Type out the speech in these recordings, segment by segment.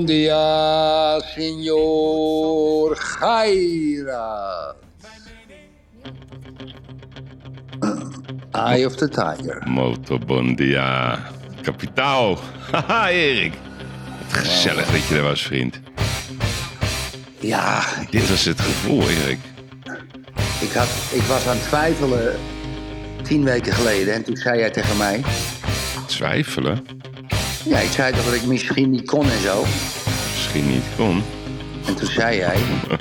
Bom dia, senhor Gaira. Eye of the Tiger. Motorbondia. Kapitaal. Haha, Erik. Wat gezellig dat je er was, vriend. Ja, Dit was het gevoel, Erik. ik, had, ik was aan het twijfelen tien weken geleden. En toen zei jij tegen mij... Twijfelen? Ja, ik zei toch dat ik misschien niet kon en zo. Misschien niet kon. En toen zei jij...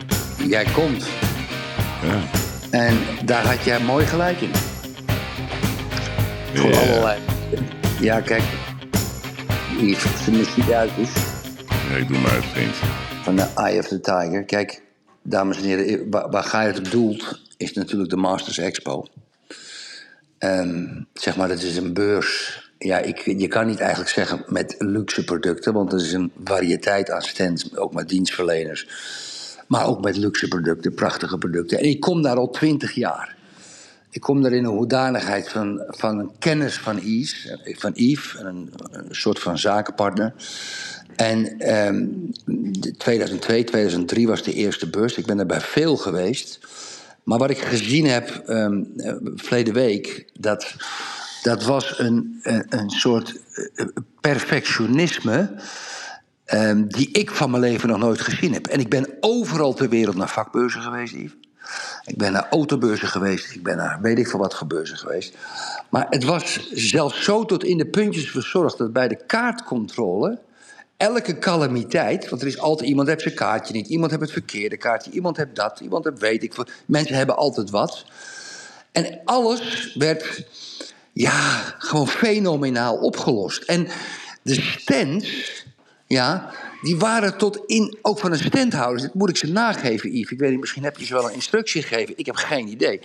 Jij komt. Ja. En daar had jij mooi gelijk in. Voor Ja. allerlei... Ja, kijk. Als de muziek uit is... Nee, doe maar, vriend. van de Eye of the Tiger. Kijk, dames en heren, waar, waar Gij het op doelt, is natuurlijk de Masters Expo. Ehm, zeg maar, dat is een beurs. Ja, ik, je kan niet eigenlijk zeggen met luxe producten, want er is een variëteit aan stands, ook met dienstverleners. Maar ook met luxe producten, prachtige producten. En ik kom daar al twintig jaar. Ik kom daar in een hoedanigheid van, van een kennis van Yves, van Yves een, een soort van zakenpartner. En ehm, de 2002, 2003 was de eerste beurs. Ik ben er bij veel geweest. Maar wat ik gezien heb ehm eh, verleden week, dat, dat was een, een, een soort eh, perfectionisme. ehm, die ik van mijn leven nog nooit gezien heb. En ik ben overal ter wereld naar vakbeurzen geweest, Yves. Ik ben naar autobeurzen geweest. Ik ben naar weet ik veel wat voor beurzen geweest. Maar het was zelfs zo tot in de puntjes verzorgd dat bij de kaartcontrole elke calamiteit, want er is altijd iemand heeft zijn kaartje niet, iemand heeft het verkeerde kaartje, iemand heeft dat, iemand heeft weet ik veel. Mensen hebben altijd wat. En alles werd ja, gewoon fenomenaal opgelost. En de stands, ja, die waren tot in, ook van de standhouders, dat moet ik ze nageven, Yves. Ik weet niet, misschien heb je ze wel een instructie gegeven, ik heb geen idee.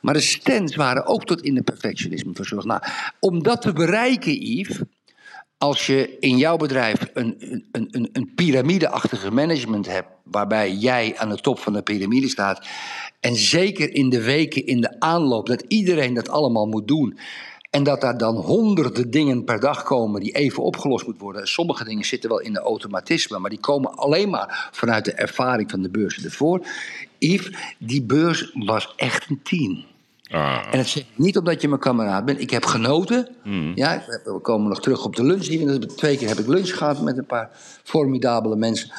Maar de stands waren ook tot in de perfectionisme verzorgd. Nou, om dat te bereiken, Yves, als je in jouw bedrijf een, een, een, een piramideachtige management hebt, waarbij jij aan de top van de piramide staat, en zeker in de weken in de aanloop dat iedereen dat allemaal moet doen, en dat daar dan honderden dingen per dag komen die even opgelost moeten worden. Sommige dingen zitten wel in de automatisme, maar die komen alleen maar vanuit de ervaring van de beurzen ervoor. Yves, die beurs was echt een team. Ah, En dat zeg ik niet omdat je mijn kameraad bent. Ik heb genoten. Ja, we komen nog terug op de lunch. Twee keer heb ik lunch gehad met een paar formidabele mensen.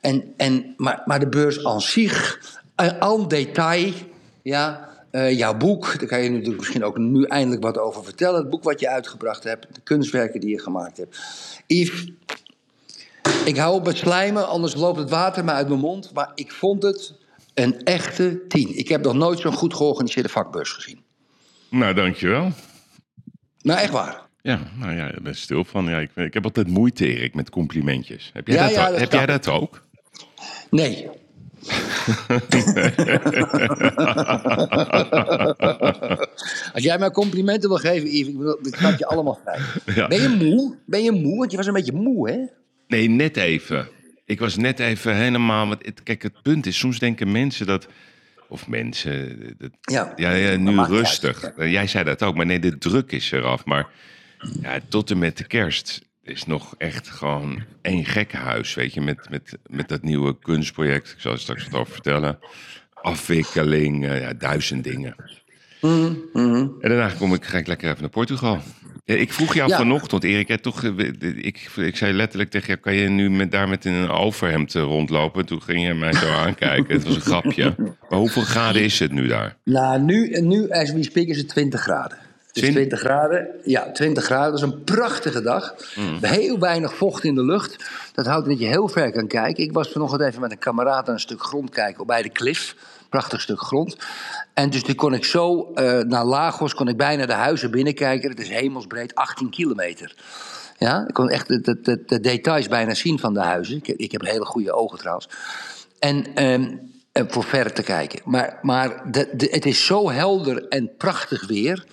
En, en, maar, maar de beurs aan zich, eh, en detail, ja, eh, jouw boek, daar kan je natuurlijk misschien ook nu eindelijk wat over vertellen. Het boek wat je uitgebracht hebt, de kunstwerken die je gemaakt hebt. Yves, ik hou op met slijmen, anders loopt het water me uit mijn mond. Maar ik vond het een echte tien. Ik heb nog nooit zo'n goed georganiseerde vakbeurs gezien. nou, dankjewel. Nou, echt waar. Ja, nou ja, ik ben stil van. Ja, ik, ik heb altijd moeite, Erik, met complimentjes. Heb jij, Ja, dat, ja, ook? dat heb jij dat ook? Nee. Als jij mij complimenten wil geven, Yves, ik bedoel, ik snap je allemaal vrij. Ja. Ben je moe? Ben je moe? Want je was een beetje moe, hè? Nee, net even. Ik was net even helemaal... Want het, kijk, het punt is, soms denken mensen dat... Of mensen... Dat, Ja. ja, ja, nu rustig. Jij zei dat ook, maar nee, de druk is eraf. Maar ja, tot en met de kerst is nog echt gewoon één gekkenhuis, weet je. Met, met, met dat nieuwe kunstproject. Ik zal er straks wat over vertellen. Afwikkeling, eh, ja, duizend dingen. Mhm, En daarna kom ik, ga ik lekker even naar Portugal. Ik vroeg jou Ja. vanochtend, Erik, hè, toch, eh, ik, ik zei letterlijk tegen jou, kan je nu met, daar met een overhemd eh, rondlopen? Toen ging je mij zo aankijken, het was een grapje. Maar hoeveel graden is het nu daar? Nou, nu, nu as we speak, is het 20 graden. Twin- 20 graden. Ja, 20 graden. Dat is een prachtige dag. Mm. Heel weinig vocht in de lucht. Dat houdt dat je heel ver kan kijken. Ik was vanochtend even met een kameraad aan een stuk grond kijken bij de klif. Prachtig stuk grond. En dus toen kon ik zo eh, naar Lagos, kon ik bijna de huizen binnenkijken. Het is hemelsbreed 18 kilometer. Ja, ik kon echt de, de, de, de details bijna zien van de huizen. Ik, heb- ik heb hele goede ogen trouwens. En ehm, eh, voor verder te kijken. Maar, maar de, de, het is zo helder en prachtig weer.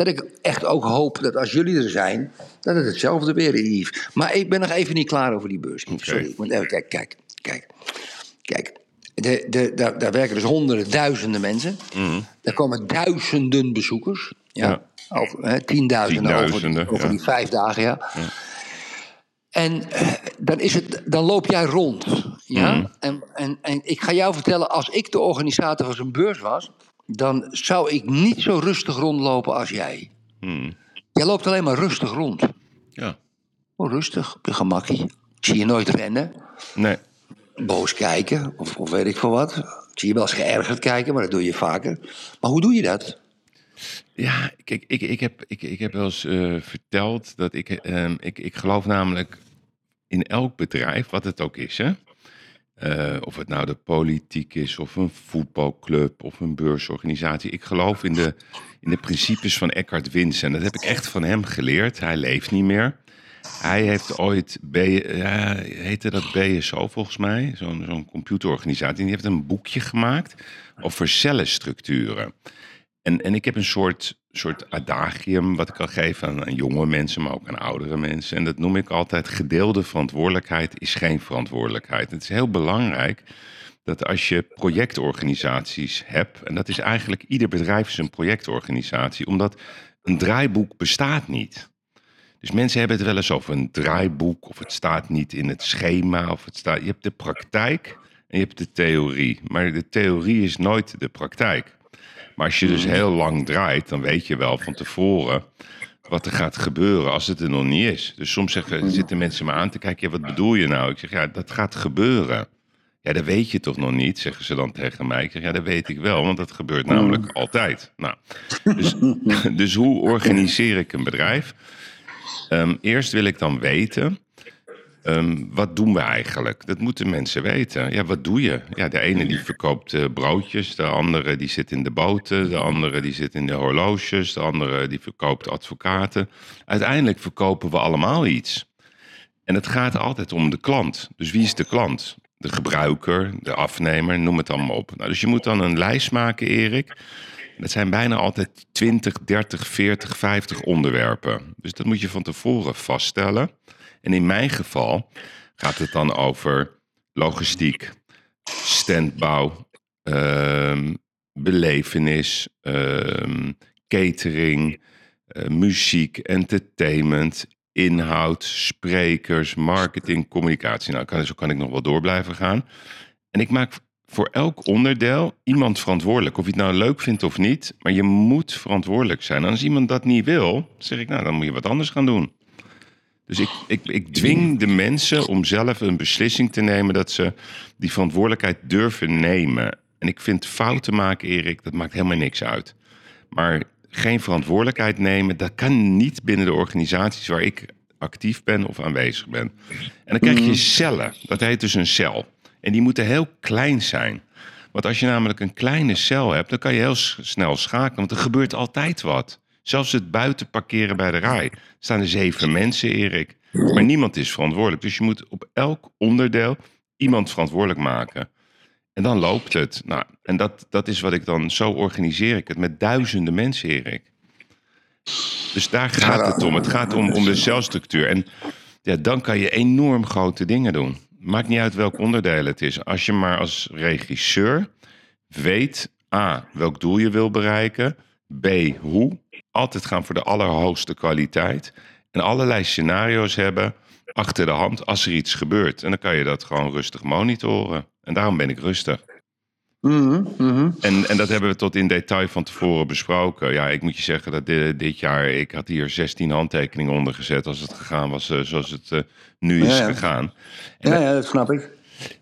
Dat ik echt ook hoop dat als jullie er zijn. dat het hetzelfde weer is. Yves. Maar ik ben nog even niet klaar over die beurs. Sorry, ik moet even kijk, kijk, kijk. Kijk. De, de, daar, daar werken dus honderden, duizenden mensen. Er komen duizenden bezoekers. Ja. Ja. Over, hè, tienduizenden, over, Tienduizenden, over ja. die vijf dagen, ja. En eh, dan, is het, dan loop jij rond. Ja? Mhm. En, en, en ik ga jou vertellen, als ik de organisator van zo'n beurs was, dan zou ik niet zo rustig rondlopen als jij. Hmm. Jij loopt alleen maar rustig rond. Ja. Oh, rustig, op je gemakkie. Ik zie je nooit rennen, Nee. boos kijken, of, of weet ik veel wat. Ik zie je wel eens geërgerd kijken, maar dat doe je vaker. Maar hoe doe je dat? Ja, kijk, ik, ik, heb, ik, ik heb wel eens eh, verteld dat ik, ehm, ik, ik geloof namelijk in elk bedrijf, wat het ook is, hè. Eh, of het nou de politiek is, of een voetbalclub, of een beursorganisatie. Ik geloof in de, in de principes van Eckhart Wins. En dat heb ik echt van hem geleerd. Hij leeft niet meer. Hij heeft ooit, B, heette dat BSO volgens mij, zo'n zo'n computerorganisatie. En die heeft een boekje gemaakt over cellenstructuren. En, en ik heb een soort, soort adagium wat ik kan geven aan, jonge mensen, maar ook aan oudere mensen. En dat noem ik altijd gedeelde verantwoordelijkheid is geen verantwoordelijkheid. Het is heel belangrijk dat als je projectorganisaties hebt, en dat is eigenlijk ieder bedrijf is een projectorganisatie, omdat een draaiboek bestaat niet. Dus mensen hebben het wel eens over een draaiboek, of het staat niet in het schema, of het staat. Je hebt de praktijk en je hebt de theorie. Maar de theorie is nooit de praktijk. Maar als je dus heel lang draait, dan weet je wel van tevoren wat er gaat gebeuren als het er nog niet is. Dus soms zeggen, zitten mensen me aan te kijken, ja, wat bedoel je nou? Ik zeg, ja, dat gaat gebeuren. Ja, dat weet je toch nog niet, zeggen ze dan tegen mij. Ik zeg, ja, dat weet ik wel, want dat gebeurt namelijk altijd. Nou, dus, dus hoe organiseer ik een bedrijf? Ehm, eerst wil ik dan weten, ehm, wat doen we eigenlijk? Dat moeten mensen weten. Ja, wat doe je? Ja, de ene die verkoopt eh, broodjes, de andere die zit in de boten, de andere die zit in de horloges, de andere die verkoopt advocaten. Uiteindelijk verkopen we allemaal iets. En het gaat altijd om de klant. Dus wie is de klant? De gebruiker, de afnemer, noem het allemaal op. Nou, dus je moet dan een lijst maken, Erik. Dat zijn bijna altijd 20, 30, 40, 50 onderwerpen. Dus dat moet je van tevoren vaststellen. En in mijn geval gaat het dan over logistiek, standbouw, ehm, belevenis, ehm, catering, eh, muziek, entertainment, inhoud, sprekers, marketing, communicatie. Nou, kan, zo kan ik nog wel door blijven gaan. En ik maak voor elk onderdeel iemand verantwoordelijk. Of je het nou leuk vindt of niet. Maar je moet verantwoordelijk zijn. En als iemand dat niet wil, zeg ik, nou, dan moet je wat anders gaan doen. Dus ik, ik, ik dwing de mensen om zelf een beslissing te nemen dat ze die verantwoordelijkheid durven nemen. En ik vind fouten maken, Erik, dat maakt helemaal niks uit. Maar geen verantwoordelijkheid nemen, dat kan niet binnen de organisaties waar ik actief ben of aanwezig ben. En dan krijg je cellen. Dat heet dus een cel. En die moeten heel klein zijn. Want als je namelijk een kleine cel hebt, dan kan je heel snel schakelen. Want er gebeurt altijd wat. Zelfs het buiten parkeren bij de rij. Staan er zeven mensen, Erik. Maar niemand is verantwoordelijk. Dus je moet op elk onderdeel iemand verantwoordelijk maken. En dan loopt het. Nou, en dat, dat is wat ik dan, zo organiseer ik het met duizenden mensen, Erik. Dus daar gaat het om. Het gaat om, om de celstructuur. En ja, dan kan je enorm grote dingen doen. Maakt niet uit welk onderdeel het is. Als je maar als regisseur weet, A, welk doel je wil bereiken. B, hoe. Altijd gaan voor de allerhoogste kwaliteit. En allerlei scenario's hebben achter de hand als er iets gebeurt. En dan kan je dat gewoon rustig monitoren. En daarom ben ik rustig. Mhm, mhm. En, en dat hebben we tot in detail van tevoren besproken. Ja, ik moet je zeggen dat di- dit jaar... Ik had hier 16 handtekeningen onder gezet... als het gegaan was eh, zoals het eh, nu is Ja, ja. gegaan. En Ja, dat- ja, dat snap ik.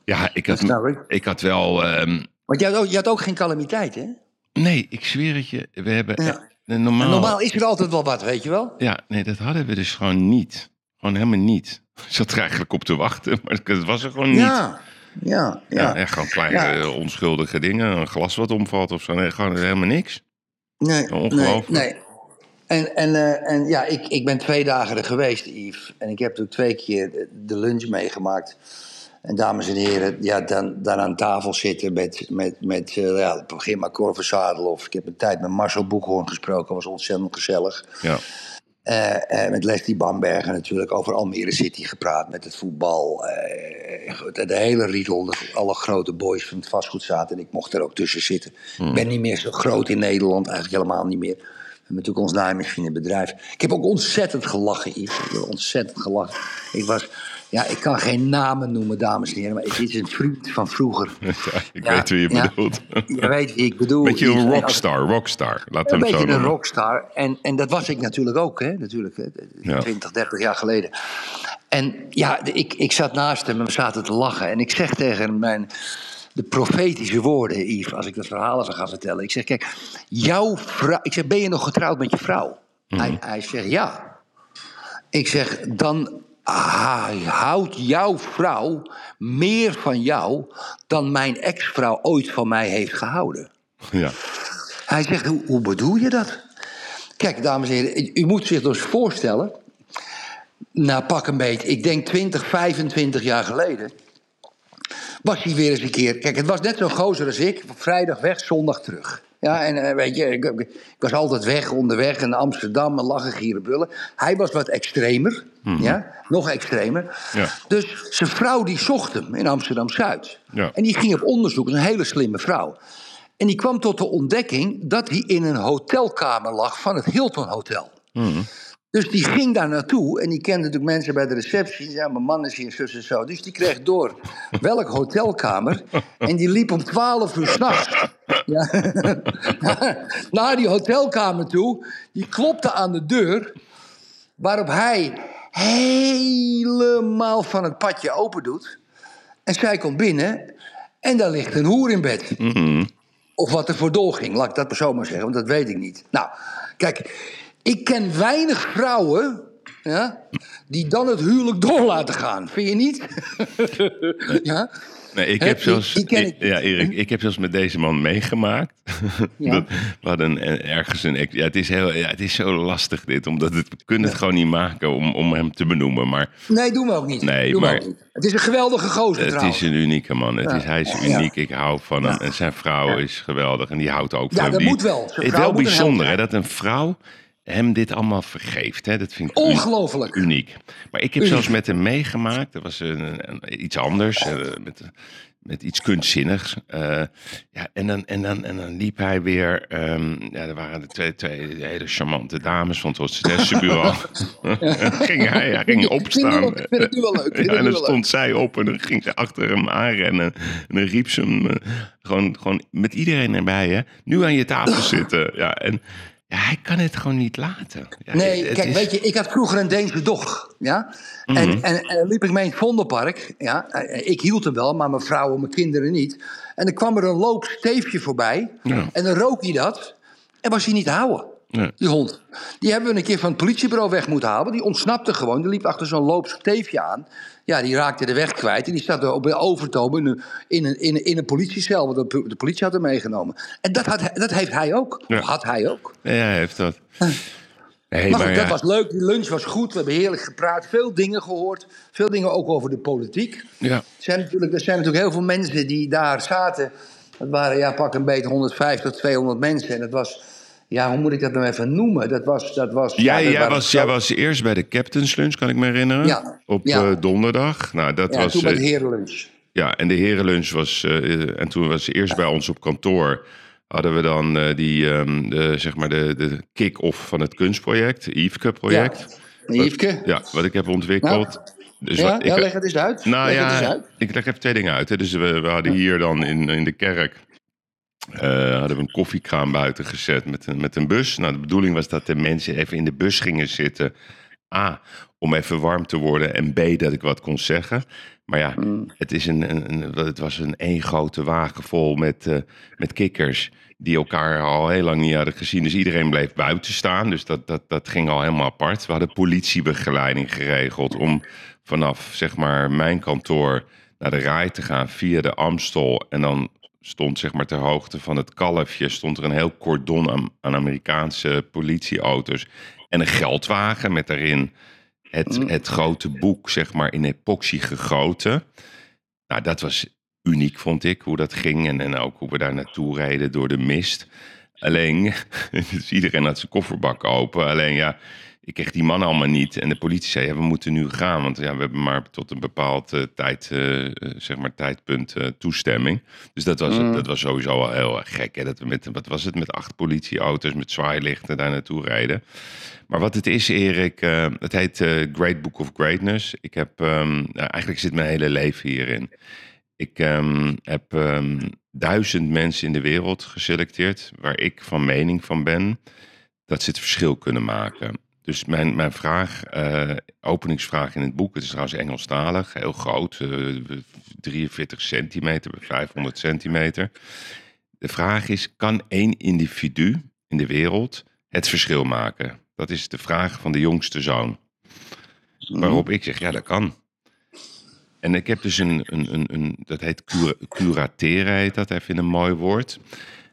ja, ik had, ik. ik had wel... ehm, Want je had, ook, je had ook geen calamiteit, hè? nee, ik zweer het je. We hebben... Normaal, normaal is er altijd wel wat, weet je wel? Ja, nee, dat hadden we dus gewoon niet. Gewoon helemaal niet. Ik zat er eigenlijk op te wachten, maar het was er gewoon niet. Ja. Ja, Ja, ja. echt gewoon kleine Ja. eh, onschuldige dingen. Een glas wat omvalt of zo. Nee, gewoon helemaal niks. Nee, Ongelooflijk. nee. En, en, eh, en ja, ik, ik ben twee dagen er geweest, Yves. En ik heb natuurlijk twee keer de lunch meegemaakt. En dames en heren, ja, dan, dan aan tafel zitten met, met, met eh, ja, begin maar Cor Zadeloff. Ik heb een tijd met Marcel Boekhoorn gesproken, was ontzettend gezellig. Ja. Eh, eh, met Leslie Bamberger natuurlijk over Almere City gepraat, met het voetbal. de hele riedel, de- alle grote boys van het vastgoed zaten. En ik mocht er ook tussen zitten. Ik ben niet meer zo groot in Nederland, eigenlijk helemaal niet meer. We hebben natuurlijk ons naaimachine bedrijf. Ik heb ook ontzettend gelachen, Yves. Ik heb ontzettend gelachen. Ik was, ja, ik kan geen namen noemen, dames en heren, maar het is een vriend van vroeger. Ja, ik Ja, weet wie je ja. bedoelt. Je weet wie ik bedoel. Beetje een rockstar, rockstar. Laat een hem zo beetje een rockstar. En, en dat was ik natuurlijk ook, hè? Natuurlijk, hè? Ja. 20, 30 jaar geleden. En ja, ik, ik zat naast hem en we zaten te lachen. En ik zeg tegen hem mijn, de profetische woorden, Yves, als ik dat verhaal even ga vertellen. Ik zeg, kijk, jouw vrouw... Ik zeg, ben je nog getrouwd met je vrouw? hij, hij zegt, ja. Ik zeg, dan ah, houdt jouw vrouw meer van jou... dan mijn ex-vrouw ooit van mij heeft gehouden. Ja. Hij zegt, hoe, hoe bedoel je dat? Kijk, dames en heren, u- u moet zich dus voorstellen... Nou, pak een beetje, ik denk 20, 25 jaar geleden... was hij weer eens een keer... Kijk, het was net zo'n gozer als ik. Vrijdag weg, zondag terug. Ja, en eh, weet je, ik, ik- was altijd weg, onderweg in Amsterdam... en lachen, gieren, brullen. Hij was wat extremer, ja, nog extremer. Ja. Dus zijn vrouw die zocht hem in Amsterdam-Zuid. Ja. En die ging op onderzoek, dat is een hele slimme vrouw. En die kwam tot de ontdekking dat hij in een hotelkamer lag van het Hilton Hotel. Dus die ging daar naartoe en die kende natuurlijk mensen bij de receptie. Ja, mijn man is hier, zus en zo. Dus die kreeg door welk hotelkamer. En die liep om 12 uur s'nachts. Ja, naar die hotelkamer toe. Die klopte aan de deur. Waarop hij helemaal van het padje open doet. En zij komt binnen. En daar ligt een hoer in bed. Of wat er voor doorging, laat ik dat maar zo maar zeggen, want dat weet ik niet. Nou, kijk, ik ken weinig vrouwen ja, die dan het huwelijk door laten gaan. Vind je niet? ja? Nee, ik heb zelfs, ik ik- ja, Erik, ik heb zelfs met deze man meegemaakt. Ja. Dat, we hadden een- ergens een, ja, het is heel, ja, het is zo lastig dit, omdat het, we kunnen het gewoon niet maken om, om hem te benoemen, maar Nee, doen we ook niet. Nee, Doen maar- niet. Het is een geweldige gozer het trouwens. is een unieke man. Het is, hij is Ja. uniek, ik hou van hem Ja. en zijn vrouw is geweldig en die houdt ook Ja, van hem. dat Die- moet wel. Het is wel bijzonder hè, dat een vrouw hem dit allemaal vergeeft. Hè? Dat vind ik Ongelooflijk. uniek. Maar ik heb Uniek. zelfs met hem meegemaakt. Dat was een, een- iets anders. eh, met, met iets kunstzinnigs. Eh, ja, en, dan, en, dan, en dan liep hij weer. ehm, ja, er waren de twee, twee hele charmante dames van het hostessenbureau. ging hij, hij ging opstaan. wel- ik vind het nu wel leuk. Ja, en dan stond zij op en dan ging ze achter hem aanrennen. En dan riep ze hem eh, gewoon, gewoon met iedereen erbij. Hè? Nu aan je tafel zitten. Ja, en ja, hij kan het gewoon niet laten. Ja, Nee, het kijk, is- weet je, ik had vroeger een Deense dog. Ja? Mhm. en, en, en dan liep ik mee in het Vondelpark. Ja? Eh, Ik hield hem wel, maar mijn vrouw en mijn kinderen niet. En dan kwam er een loopsteefje voorbij. Ja. En dan rook hij dat. En was hij niet te houden. Die hond. Die hebben we een keer van het politiebureau weg moeten halen. Die ontsnapte gewoon. Die liep achter zo'n loopsteefje aan. Ja, die raakte de weg kwijt. En die staat er op een overtoom in een, in een, in een, in een politiecel. Want de, politie had hem meegenomen. En dat, had, dat heeft hij ook. Ja. Had hij ook. Ja, hij heeft dat. Nee, Maar maar goed, ja, dat was leuk. Die lunch was goed. We hebben heerlijk gepraat. Veel dingen gehoord. Veel dingen ook over de politiek. ja. Er zijn natuurlijk, er zijn natuurlijk heel veel mensen die daar zaten. Dat waren, ja, pak een beetje 150 tot 200 mensen. En dat was, ja, hoe moet ik dat nou even noemen? Dat was, dat was... ja, Jij, dat jij, was, jij was eerst bij de Captain's Lunch, kan ik me herinneren. Ja, Op ja. eh, donderdag. Nou, dat Ja, was. toen eh, de herenlunch. Ja, en de herenlunch was. eh, en toen was ze eerst bij ons op kantoor. Hadden we dan eh, die, ehm, de, zeg maar de, de kick-off van het kunstproject, Yveske-project. Ja. Yveske? Ja, wat ik heb ontwikkeld. Dus Ja, wat, ja, ik, leg het eens uit. nou leg ja, eens uit. ik leg even twee dingen uit. Hè. Dus we, we hadden hier dan in, in de kerk. Eh, hadden we een koffiekraam buiten gezet met een, met een bus. Nou, de bedoeling was dat de mensen even in de bus gingen zitten. A, om even warm te worden. En B, dat ik wat kon zeggen. Maar ja, het, is een, een, een- het was een één grote wagen vol met, eh, met kikkers. Die elkaar al heel lang niet hadden gezien. Dus iedereen bleef buiten staan. Dus dat, dat, dat ging al helemaal apart. We hadden politiebegeleiding geregeld om vanaf zeg maar mijn kantoor naar de Rai te gaan via de Amstel. En dan stond zeg maar ter hoogte van het kalfje... stond er een heel cordon aan, aan Amerikaanse politieauto's. En een geldwagen met daarin het, Mm. het grote boek zeg maar in epoxy gegoten. Nou, dat was uniek, vond ik, hoe dat ging. En, en ook hoe we daar naartoe reden door de mist. Alleen, dus iedereen had zijn kofferbak open. Alleen ja, ik kreeg die man allemaal niet. En de politie zei, ja, we moeten nu gaan. Want ja, we hebben maar tot een bepaald eh, tijd, eh, eh, zeg maar tijdpunt toestemming. Dus dat was, Mm. dat was sowieso al heel gek. Hè? Dat we met, wat was het, met acht politieauto's met zwaailichten daar naartoe rijden. Maar wat het is, Erik, het heet Great Book of Greatness. Ik heb, ehm, nou, eigenlijk zit mijn hele leven hierin. Ik ehm, heb ehm, duizend mensen in de wereld geselecteerd waar ik van mening van ben dat ze het verschil kunnen maken. Dus mijn, mijn vraag, eh, openingsvraag in het boek, het is trouwens Engelstalig, heel groot, eh, 43 centimeter bij 500 centimeter. De vraag is, kan één individu in de wereld het verschil maken? Dat is de vraag van de jongste zoon. Waarop ik zeg, ja, dat kan. En ik heb dus een, een, een, een dat heet cura- curateren, heet dat, even in een mooi woord.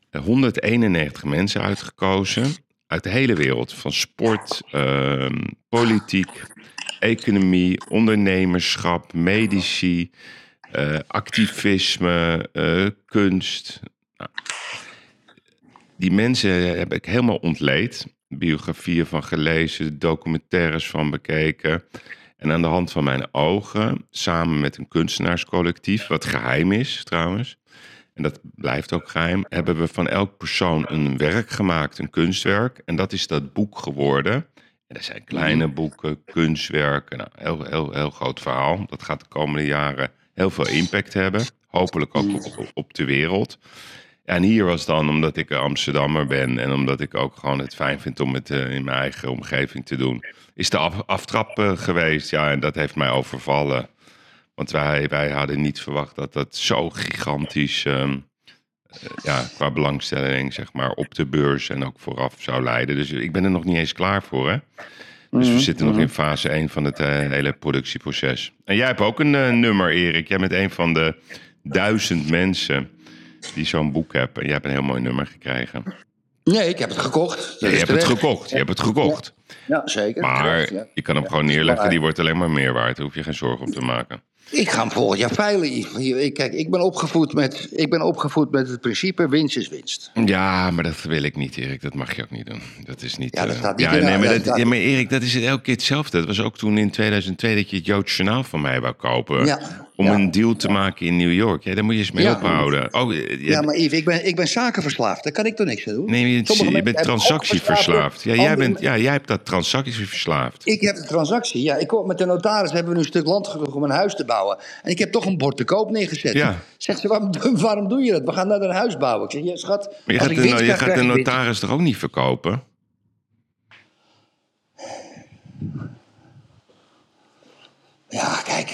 Eh, 191 mensen uitgekozen uit de hele wereld. Van sport, ehm, politiek, economie, ondernemerschap, medici, eh, activisme, eh, kunst. Nou, die mensen heb ik helemaal ontleed. Biografieën van gelezen, documentaires van bekeken. En aan de hand van mijn ogen, samen met een kunstenaarscollectief, wat geheim is trouwens, en dat blijft ook geheim, hebben we van elk persoon een werk gemaakt, een kunstwerk. En dat is dat boek geworden. En dat zijn kleine boeken, kunstwerken, nou, heel, heel, heel groot verhaal. Dat gaat de komende jaren heel veel impact hebben. Hopelijk ook op, op de wereld. En hier was dan, omdat ik Amsterdammer ben en omdat ik ook gewoon het fijn vind om het eh, in mijn eigen omgeving te doen, is de af, aftrap eh, geweest. Ja, en dat heeft mij overvallen. Want wij, wij hadden niet verwacht dat dat zo gigantisch, ehm, eh, ja, qua belangstelling, zeg maar, op de beurs en ook vooraf zou leiden. Dus ik ben er nog niet eens klaar voor, hè. Dus we zitten nog in fase 1 van het eh, hele productieproces. En jij hebt ook een eh, nummer, Erik. Jij bent een van de duizend mensen die zo'n boek hebben. En jij hebt een heel mooi nummer gekregen. Nee, ik heb het gekocht. Ja, je hebt het gekocht. Je hebt het gekocht. Ja, zeker. Maar terecht, ja. je kan hem gewoon neerleggen. Die wordt alleen maar meer waard. Daar hoef je geen zorgen om te maken. Ik ga hem volgend jaar veilen. Kijk, ik ben, opgevoed met, ik ben opgevoed met het principe winst is winst. Ja, maar dat wil ik niet, Erik. Dat mag je ook niet doen. Dat is niet. Ja, dat eh, staat niet ja, nee, maar, dat ja, maar Erik, dat is het elke keer hetzelfde. Dat was ook toen in 2002 dat je het Joods Journaal van mij wou kopen. Ja, Om ja. een deal te maken in New York. Ja, daar moet je eens mee Ja. ophouden. Oh, eh, Ja, maar Yves, ik ben, ik ben zakenverslaafd. Daar kan ik toch niks aan doen? Nee, je, je bent transactieverslaafd. Ja, jij, bent, ja, jij hebt dat transactieverslaafd. Ik heb de transactie. Ja, ik kom met de notaris hebben we nu een stuk land gekocht om een huis te bouwen. En ik heb toch een bord te koop neergezet. Ja. Zegt ze, waarom, waarom doe je dat? We gaan naar een huis bouwen. Ik zeg, ja, schat, Maar je gaat, de, je gaat de notaris toch ook niet verkopen? Ja, kijk.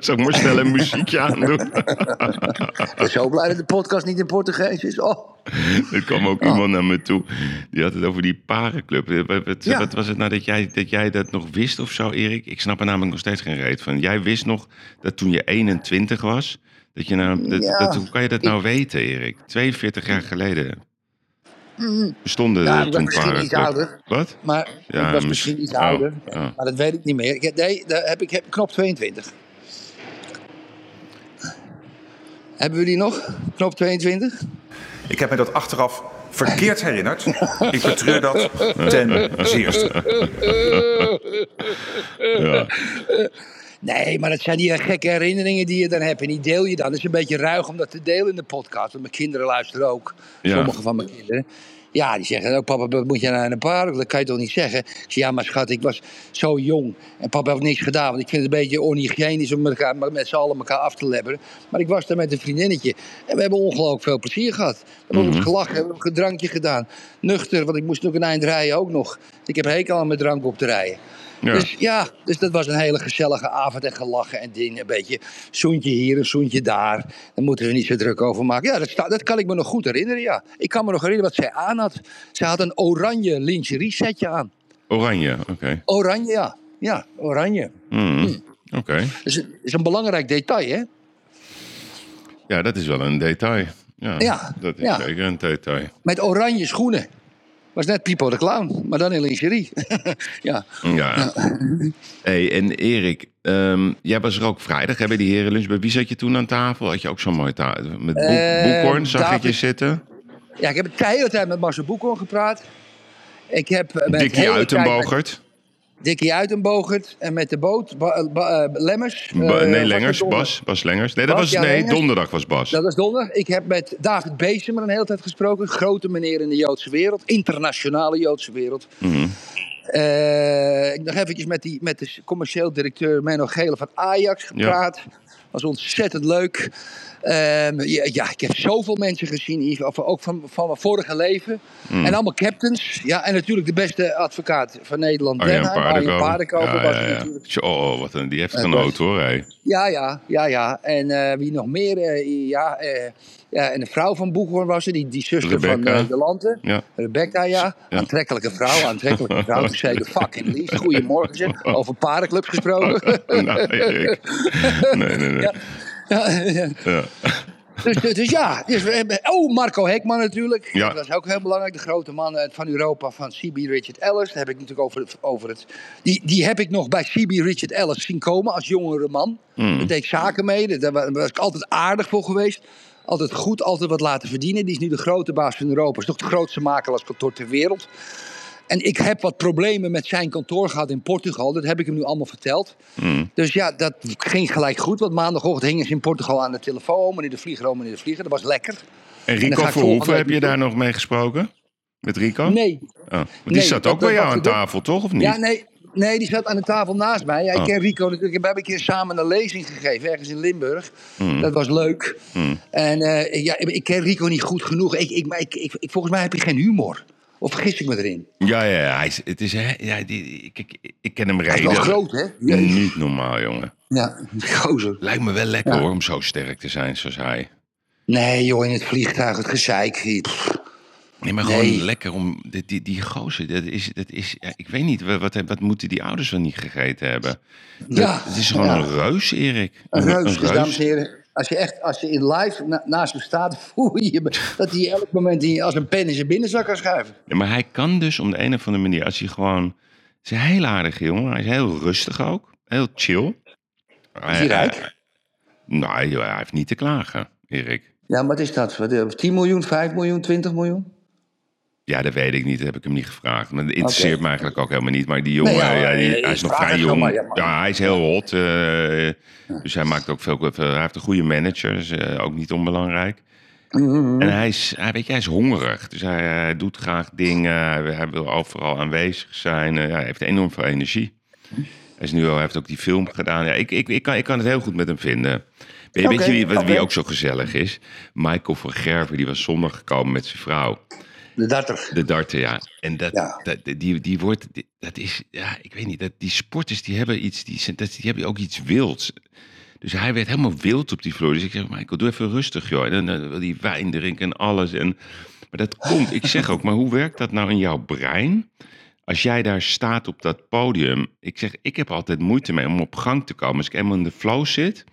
Zal ik maar snel een muziekje aandoen? Ik ben zo blij dat de podcast niet in Portugees is. Oh. Er kwam ook iemand naar me toe. Die had het over die parenclub. Eh, Wat, wat- Ja. wat was het nou dat jij, dat jij dat nog wist of zo, Erik? Ik snap er namelijk nog steeds geen reet van. Jij wist nog dat toen je 21 was. Dat je nou, dat, Ja. dat- hoe kan je dat nou weten, Erik? 42 jaar geleden bestonden Ja, er ik toen was misschien iets ouder. Wat? Maar Ja, ik was mis- misschien iets oh, ouder. oh. Maar dat weet ik niet meer. Ik, heb- nee, daar heb ik heb knop 22. Hebben we die nog? Knop 22? Ik heb me dat achteraf verkeerd herinnerd. Ik betreur dat ten zeerste. Ja. Nee, maar dat zijn die gekke herinneringen die je dan hebt. En die deel je dan. Het is een beetje ruig om dat te delen in de podcast. Want mijn kinderen luisteren ook. Ja. Sommige van mijn kinderen. Ja, die zeggen ook, papa, wat moet je naar een park? Dat kan je toch niet zeggen? Ik zeg, ja, maar schat, ik was zo jong. En papa heeft niks gedaan. Want ik vind het een beetje onhygiënisch om elkaar, met z'n allen elkaar af te lebberen. Maar ik was daar met een vriendinnetje. En we hebben ongelooflijk veel plezier gehad. We hebben ook gelachen, we hebben een drankje gedaan. Nuchter, want ik moest ook een eind rijden ook nog. Ik heb hekel aan met drank op te rijden. Ja. Dus ja, dus dat was een hele gezellige avond en gelachen en dingen. Een beetje zoentje hier, een zoentje daar. Daar moeten we niet zo druk over maken. Ja, dat, sta- dat kan ik me nog goed herinneren, ja. Ik kan me nog herinneren wat zij aan had. Zij had een oranje lingerie setje aan. Oranje, oké. Oranje, ja. Ja, oranje. Hmm. Oké. Dat is, een- is een belangrijk detail, hè? Ja, dat is wel een detail. Ja, Ja, dat is ja. zeker een detail. Met oranje schoenen. Was net Pipo de Clown, maar dan in lingerie. ja. Ja. Hey, en Erik, ehm, jij was er ook vrijdag hè, bij die herenlunch. Bij wie zat je toen aan tafel? Had je ook zo'n mooie tafel? Met boek, Eh, Boekhorn zag ik je zitten. ja, ik heb de hele tijd met Marcel Boekhoorn gepraat. Ik heb eh, met Dikkie met Uitenbogert. Dikkie Uitenbogert en met de boot, Ba- eh, Ba- eh, Lemmers. Ba- eh, nee, het Lengers. Bas. Bas Lengers. Nee, dat Bas, was, ja, nee Lengers. donderdag was Bas. Dat was donderdag. Ik heb met David Beesemer een hele tijd gesproken. Grote meneer in de Joodse wereld. Internationale Joodse wereld. Mhm. Eh, ik nog eventjes met, die, met de commercieel directeur Menno Gele van Ajax gepraat. Was ontzettend leuk. Ehm, ja, ja, ik heb zoveel mensen gezien, ook van, van mijn vorige leven. Mhm. En allemaal captains. Ja, en natuurlijk de beste advocaat van Nederland, Arjen Denham. Arjen Paardenkoper. Paardenkoper Ja, was ja, natuurlijk. Oh, wat een, die heeft genoten hoor. Hé. Ja, ja, ja, ja. En eh, wie nog meer? Eh, ja, eh, ja, en de vrouw van Boekhoorn was er, die, die zuster van Rebecca. de Landen. Ja. Rebecca, ja. Aantrekkelijke vrouw, aantrekkelijke vrouw. Toen zei ik, fucking lief. Goedemorgen, zeg. Over paardenclubs gesproken. nou. Nee, nee, nee. Ja. Dus, dus, dus ja. Dus, we hebben- oh, Marco Hekman natuurlijk. Ja. Dat is ook heel belangrijk. De grote man eh, van Europa van CB Richard Ellis. Daar heb ik natuurlijk over, het- over het... Die, die heb ik nog bij CB Richard Ellis zien komen als jongere man. Hmm. Daar deed zaken mee. Daar was ik altijd aardig voor geweest. Altijd goed, altijd wat laten verdienen. Die is nu de grote baas van Europa. Is toch de grootste makelaarskantoor ter wereld. En ik heb wat problemen met zijn kantoor gehad in Portugal. Dat heb ik hem nu allemaal verteld. Hmm. Dus ja, dat ging gelijk goed. Want maandagochtend hingen ze in Portugal aan de telefoon. Meneer de Vlieger, oh meneer de Vlieger. Dat was lekker. En Rico Verhoeven, volgende heb je daar nog mee gesproken? Met Rico? Nee. Oh, want die Nee, zat dat- ook bij jou aan tafel, toch? Of niet? Ja, nee. Nee, die zat aan de tafel naast mij. Ja, ik Oh. ken Rico natuurlijk. We hebben een keer samen een lezing gegeven, ergens in Limburg. Hmm. Dat was leuk. En eh, ja, ik ken Rico niet goed genoeg. Ik, ik, maar ik, ik, ik- volgens mij heb je geen humor. Of vergis ik me erin? Ja, ja, ja, hij is, het is, hè, ja die, ik, ik, ik ken hem Hij is wel groot, hè? Jezus. Niet normaal, jongen. Ja, gozer. Lijkt me wel lekker Ja. hoor, om zo sterk te zijn zoals hij. Nee, joh, in het vliegtuig, het gezeik. Pff. Nee, maar Nee. gewoon lekker om... Die, die, die gozer, dat is... Dat is ja, ik weet niet, wat, wat, moeten die ouders wel niet gegeten hebben? Ja, Het is gewoon ja. een reus, Erik. Een reus. Dus dames en heren, als je echt als je in live na- naast hem staat, voel je dat hij elk moment in- als een pen in zijn binnenzak kan schuiven. Ja, maar hij kan dus om de een of andere manier, als hij gewoon... Het is een heel aardige jongen. Hij is heel rustig ook. Heel chill. Is hij rijk? nou, hij, hij heeft niet te klagen, Erik. Ja, wat is dat? Wat, eh, 10 miljoen, 5 miljoen, 20 miljoen? Ja, dat weet ik niet. Dat heb ik hem niet gevraagd. Maar dat interesseert me eigenlijk ook helemaal niet. Maar die jongen, Nee, ja, ja, die- eh, hij is nog vrij jong. ja, maar- Ja, hij is heel hot. eh, Dus hij maakt ook veel... Hij heeft een goede manager. Dus eh, ook niet onbelangrijk. Mhm. En hij is, hij, weet je, hij is hongerig. Dus hij, hij doet graag dingen. Hij, hij wil overal aanwezig zijn. Eh, ja, hij heeft enorm veel energie. Hij, is nu al, hij heeft ook die film gedaan. Ja, ik, ik, ik, kan, ik kan het heel goed met hem vinden. Weet, je- weet je wie, wat- wie oké. ook zo gezellig is? Michael van Gerven, die was zondag gekomen met zijn vrouw. De darter. De darten, ja. En dat, Ja. dat, die, die wordt, die- dat is, ja, ik weet niet, dat, die sporters die hebben iets, die, zijn- dat, die hebben ook iets wilds. Dus hij werd helemaal wild op die vloer. Dus ik zeg, Michael, doe even rustig, joh. En dan, wil hij wijn drinken en alles. En, maar dat komt, ik zeg ook, maar hoe werkt dat nou in jouw brein? Als jij daar staat op dat podium. Ik zeg, ik heb altijd moeite mee om op gang te komen. Als ik eenmaal in de flow zit,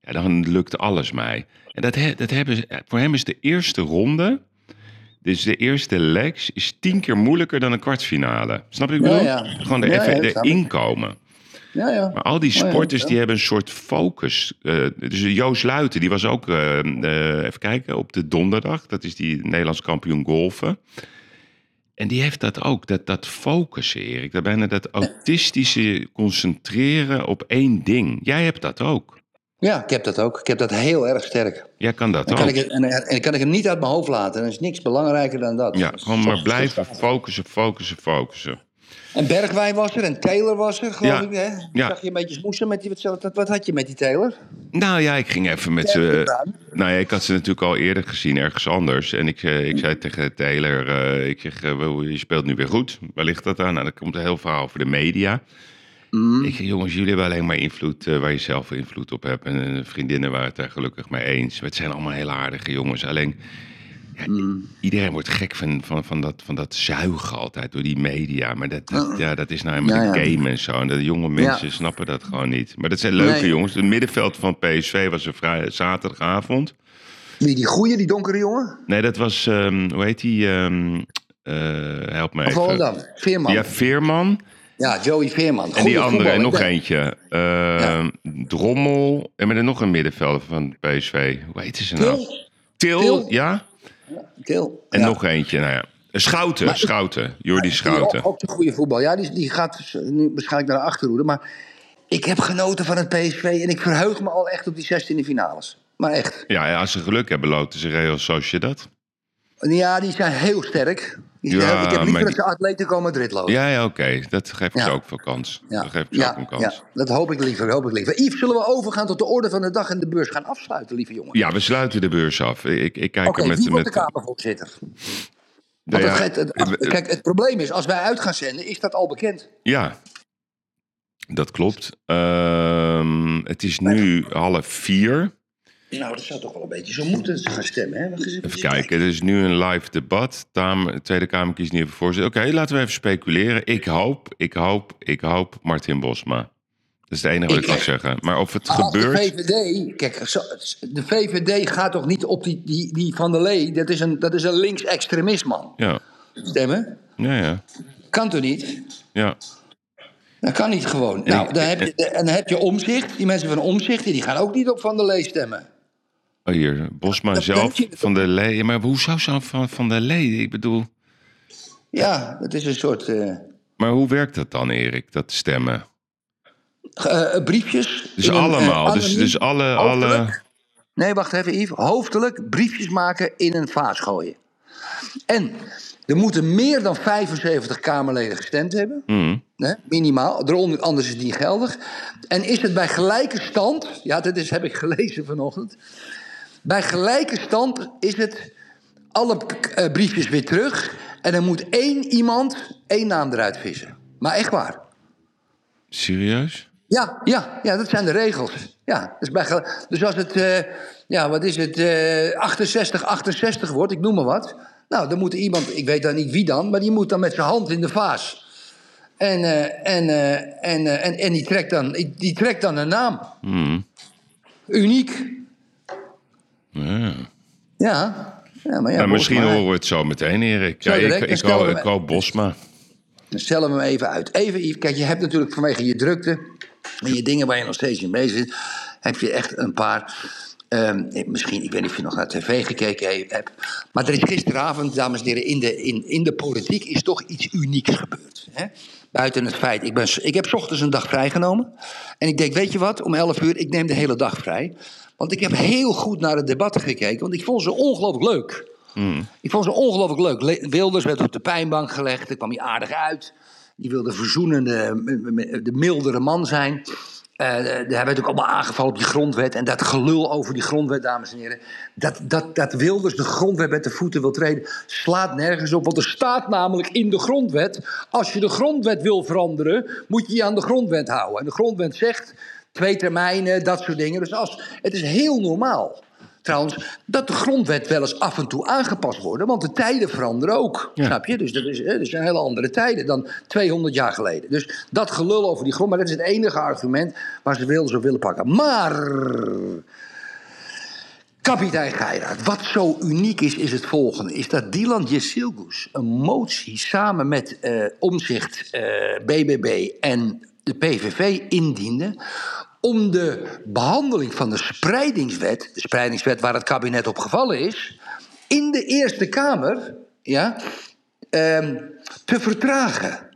ja, dan lukt alles mij. En dat, he- dat hebben ze, voor hem is de eerste ronde... Dus de eerste legs is tien keer moeilijker dan een kwartfinale. Snap je wat ik Ja, bedoel? ja. Gewoon er Ja, even ja, dat snap erin komen. Ja, ja. Maar al die Oh sporters die hebben een soort focus. Eh, dus Joost Luiten, die was ook, eh, eh, even kijken, op de donderdag. Dat is die Nederlands kampioen golfen. En die heeft dat ook, dat, dat focussen, Erik. Dat bijna dat autistische concentreren op één ding. Jij hebt dat ook. Ja, ik heb dat ook. Ik heb dat heel erg sterk. Jij kan dat En kan, ook. ik, en, en kan ik hem niet uit mijn hoofd laten. En er is niks belangrijker dan dat. Ja, Dat gewoon maar zo- blijven focussen, focussen, focussen. En Bergwijn was er en Taylor was er, geloof Ja. ik. Hè? Ja. Zag je een beetje smoesen met die... Wat, wat, wat had je met die Taylor? Nou ja, ik ging even met Ja, ze. Nou ja, ik had ze natuurlijk al eerder gezien ergens anders. En ik, eh, ik zei tegen Taylor, eh, ik zeg, wel, je speelt nu weer goed. Waar ligt dat aan? Nou, dan komt een heel verhaal over de media. Mm. Ik zeg, jongens, jullie hebben alleen maar invloed eh, waar je zelf invloed op hebt. En eh, vriendinnen waren het daar gelukkig mee eens. Het zijn allemaal heel aardige jongens. Alleen, Iedereen wordt gek van, van, van, dat, van dat zuigen altijd door die media. Maar dat, dat- ja, dat is nou helemaal Ja, ja. game en zo. En de jonge mensen snappen dat gewoon niet. Maar dat zijn leuke Nee. jongens. Het middenveld van PSV was een vrij zaterdagavond. Wie, die goeie, die donkere jongen? Nee, dat was, ehm, hoe heet die? ehm, eh, help me even. Volendam? Veerman. Ja, Ja. Joey Veerman. En die andere, en nog eentje. Ehm, Drommel. En met er nog een middenvelder van PSV. Hoe heet ze nou? Til? Ja. Til. En Ja. nog eentje, nou ja. Schouten, Maar- Schouten. Jordi Schouten. Ook, ook de goede voetbal. Ja, die, die gaat nu waarschijnlijk naar de achterhoede. Maar ik heb genoten van het PSV. En ik verheug me al echt op die 16e finales. Maar echt. Ja, ja, als ze geluk hebben, loten ze Real Sociedad. Ja, die zijn heel sterk. Die Ja, ik heb liever dat ze Atletico Madrid lopen. Ja, ja oké. Dat Ja. ze ook veel kans. Ja, Dat ze ja, ook een kans. ja, dat hoop ik liever, hoop ik liever. Yves, zullen we overgaan tot de orde van de dag en de beurs gaan afsluiten, lieve jongen? Ja, we sluiten de beurs af. Ik, ik kijk Oké, er met... wie wordt met de Kamervoorzitter? Nou Want het, het- het- kijk, het probleem is, als wij uit gaan zenden, is dat al bekend. Ja, dat klopt. Ehm, het is nu half vier. Nou, dat zou toch wel een beetje zo moeten gaan stemmen, hè? Even kijken, er is nu een live debat. Tweede Kamer kiest niet even voorzitter. Oké, laten we even speculeren. Ik hoop, ik hoop, ik hoop Martin Bosma. Dat is het enige wat ik kan zeggen. Maar of het Als de gebeurt... VVD, kijk, de VVD gaat toch niet op die, die, die Van der Lee, dat is een, dat is een links-extremist man, Ja, stemmen? ja, ja. Kan toch niet? ja. Dat kan niet gewoon. Nou, dan heb je, en dan heb je omzicht, die mensen van omzicht, die gaan ook niet op Van der Lee stemmen. Oh, hier, Bosma Dat zelf, Van der Lee. Maar hoe zou zo van, van der Lee? Ik bedoel... Ja, dat is een soort... eh, Maar hoe werkt dat dan, Erik, dat stemmen? eh, briefjes. Dus een, allemaal, dus, dus alle... alle... Nee, wacht even, Yves. Hoofdelijk briefjes maken in een vaas gooien. En er moeten meer dan 75 Kamerleden gestemd hebben. Hè, minimaal, eronder, anders is het niet geldig. En is het bij gelijke stand, ja, dat is, heb ik gelezen vanochtend. Bij gelijke stand is het alle eh, briefjes weer terug. En er moet één iemand één naam eruit vissen. Maar echt waar. Serieus? Ja, ja, ja, dat zijn de regels. Ja, is bij, dus als het, eh, ja, wat is het, eh 68, 68 wordt, ik noem maar wat. Nou, dan moet iemand, ik weet dan niet wie dan, maar die moet dan met zijn hand in de vaas. En, en, en, en, en die, trekt dan, die trekt dan een naam. Mhm. Uniek. Ja. Ja. ja, maar ja, nou, misschien horen we het zo meteen, Erik. Zo ik, direct, ik, ik Bosma. Dan stellen we hem even uit. Even, kijk, je hebt natuurlijk vanwege je drukte en je dingen waar je nog steeds in bezig zit, heb je echt een paar. ehm, misschien, ik weet niet of je nog naar tv gekeken he- hebt. Maar er is gisteravond, dames en heren, in de, in, in de politiek is toch iets unieks gebeurd. Hè? Buiten het feit, ik, ben, ik heb ochtends een dag vrijgenomen. En ik denk, weet je wat, om 11 uur, ik neem de hele dag vrij. Want ik heb heel goed naar de debatten gekeken, want ik vond ze ongelooflijk leuk. Ik vond ze ongelooflijk leuk. Le- Wilders werd op de pijnbank gelegd, daar kwam hij aardig uit. Die wilde verzoenende, de mildere man zijn. Eh daar werd ook allemaal aangevallen op die grondwet. En dat gelul over die grondwet, dames en heren. Dat, dat, dat Wilders de grondwet met de voeten wil treden, slaat nergens op. Want er staat namelijk in de grondwet: als je de grondwet wil veranderen, moet je je aan de grondwet houden. En de grondwet zegt twee termijnen, dat soort dingen. Dus als, het is heel normaal. Trouwens, dat de grondwet wel eens af en toe aangepast wordt. Want de tijden veranderen ook. Ja. Snap je? Dus dat, is, dat zijn hele andere tijden dan 200 jaar geleden. Dus dat gelul over die grond. Maar dat is het enige argument waar ze wilden zo willen pakken. Maar. Kapitein Geiraat, wat zo uniek is, is het volgende. Is dat Dylan Jessilgus een motie samen met eh Omzicht, eh, BBB en de PVV indiende... om de behandeling van de spreidingswet... de spreidingswet waar het kabinet op gevallen is... in de Eerste Kamer ja, ehm, te vertragen.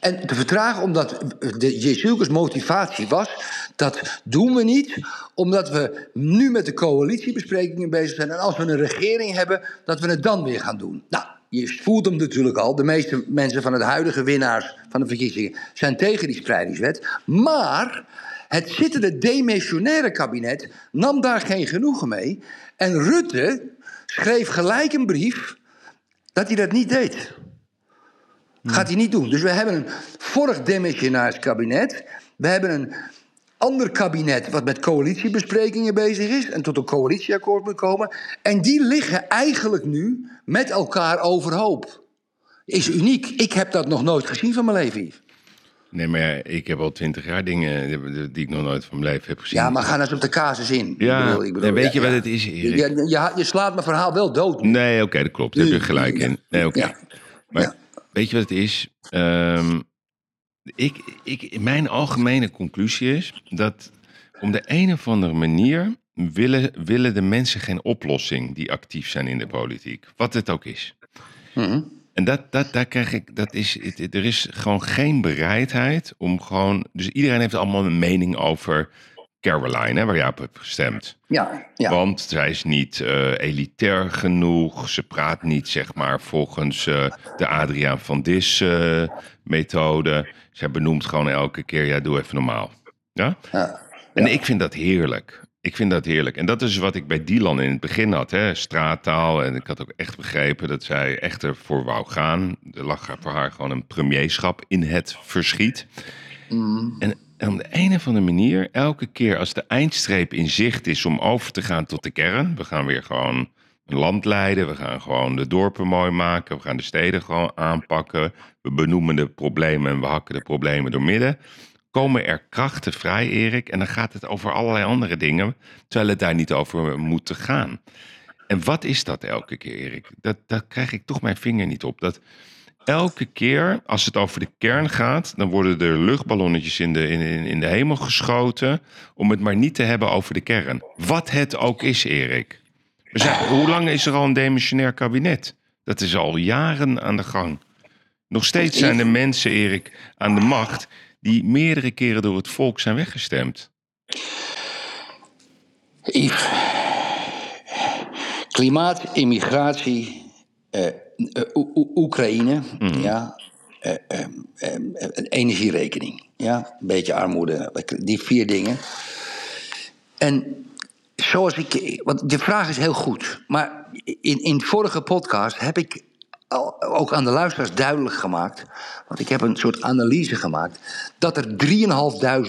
En te vertragen omdat de Jezus motivatie was... dat doen we niet omdat we nu met de coalitiebesprekingen bezig zijn... en als we een regering hebben, dat we het dan weer gaan doen. Nou, je voelt hem natuurlijk al. De meeste mensen van het huidige winnaars van de verkiezingen... zijn tegen die spreidingswet. Maar het zittende demissionaire kabinet nam daar geen genoegen mee... en Rutte schreef gelijk een brief dat hij dat niet deed. Gaat hij niet doen. Dus we hebben een vorig demissionaars kabinet. We hebben een ander kabinet wat met coalitiebesprekingen bezig is en tot een coalitieakkoord moet komen. En die liggen eigenlijk nu met elkaar overhoop. Is uniek. Ik heb dat nog nooit gezien van mijn leven, Yves. Nee, maar ik heb al twintig jaar dingen die- ik nog nooit van mijn leven heb gezien. Ja, maar ga nou eens op de casus in. Ja, Ik bedoel- ik bedoel, en weet ja, je wat het is, Erik? Je, je, je slaat mijn verhaal wel dood. nu. Nee, oké, dat klopt. Daar heb je gelijk in. Nee, oké. Ja. Maar weet je wat het is? Ehm, ik, ik, mijn algemene conclusie is dat om de een of andere manier willen, willen de mensen geen oplossing die actief zijn in de politiek. Wat het ook is. Mhm. En dat, dat, daar krijg ik, dat is, er is gewoon geen bereidheid om gewoon. Dus iedereen heeft allemaal een mening over Caroline, hè, waar jij op hebt gestemd. Ja, ja. Want zij is niet eh, elitair genoeg. Ze praat niet, zeg maar, volgens eh, de Adriaan van Dis eh, methode. Zij benoemt gewoon elke keer, ja, doe even normaal. Ja? ja. En ik vind dat heerlijk. Ik vind dat heerlijk. En dat is wat ik bij Dylan in het begin had. Hè? Straattaal. En ik had ook echt begrepen dat zij echt ervoor wou gaan. Er lag voor haar gewoon een premierschap in het verschiet. En, op de een of andere manier, elke keer als de eindstreep in zicht is om over te gaan tot de kern. We gaan weer gewoon een land leiden. We gaan gewoon de dorpen mooi maken. We gaan de steden gewoon aanpakken. We benoemen de problemen en we hakken de problemen door midden. Komen er krachten vrij, Erik? En dan gaat het over allerlei andere dingen, terwijl het daar niet over moet gaan. En wat is dat elke keer, Erik? Dat, krijg ik toch mijn vinger niet op. Dat elke keer als het over de kern gaat, dan worden er luchtballonnetjes in de, in, in, in de hemel geschoten. om het maar niet te hebben over de kern. Wat het ook is, Erik. We zijn, hoe lang is er al een demissionair kabinet? Dat is al jaren aan de gang. Nog steeds zijn er mensen, Erik, aan de macht. die meerdere keren door het volk zijn weggestemd. Yves. Klimaat, immigratie, eh, eh, Oe- Oekraïne, ja, eh, eh, eh, een energierekening, ja, een beetje armoede, die vier dingen. En zoals ik, want de vraag is heel goed, maar in, in de vorige podcast heb ik ook aan de luisteraars duidelijk gemaakt, want ik heb een soort analyse gemaakt, dat er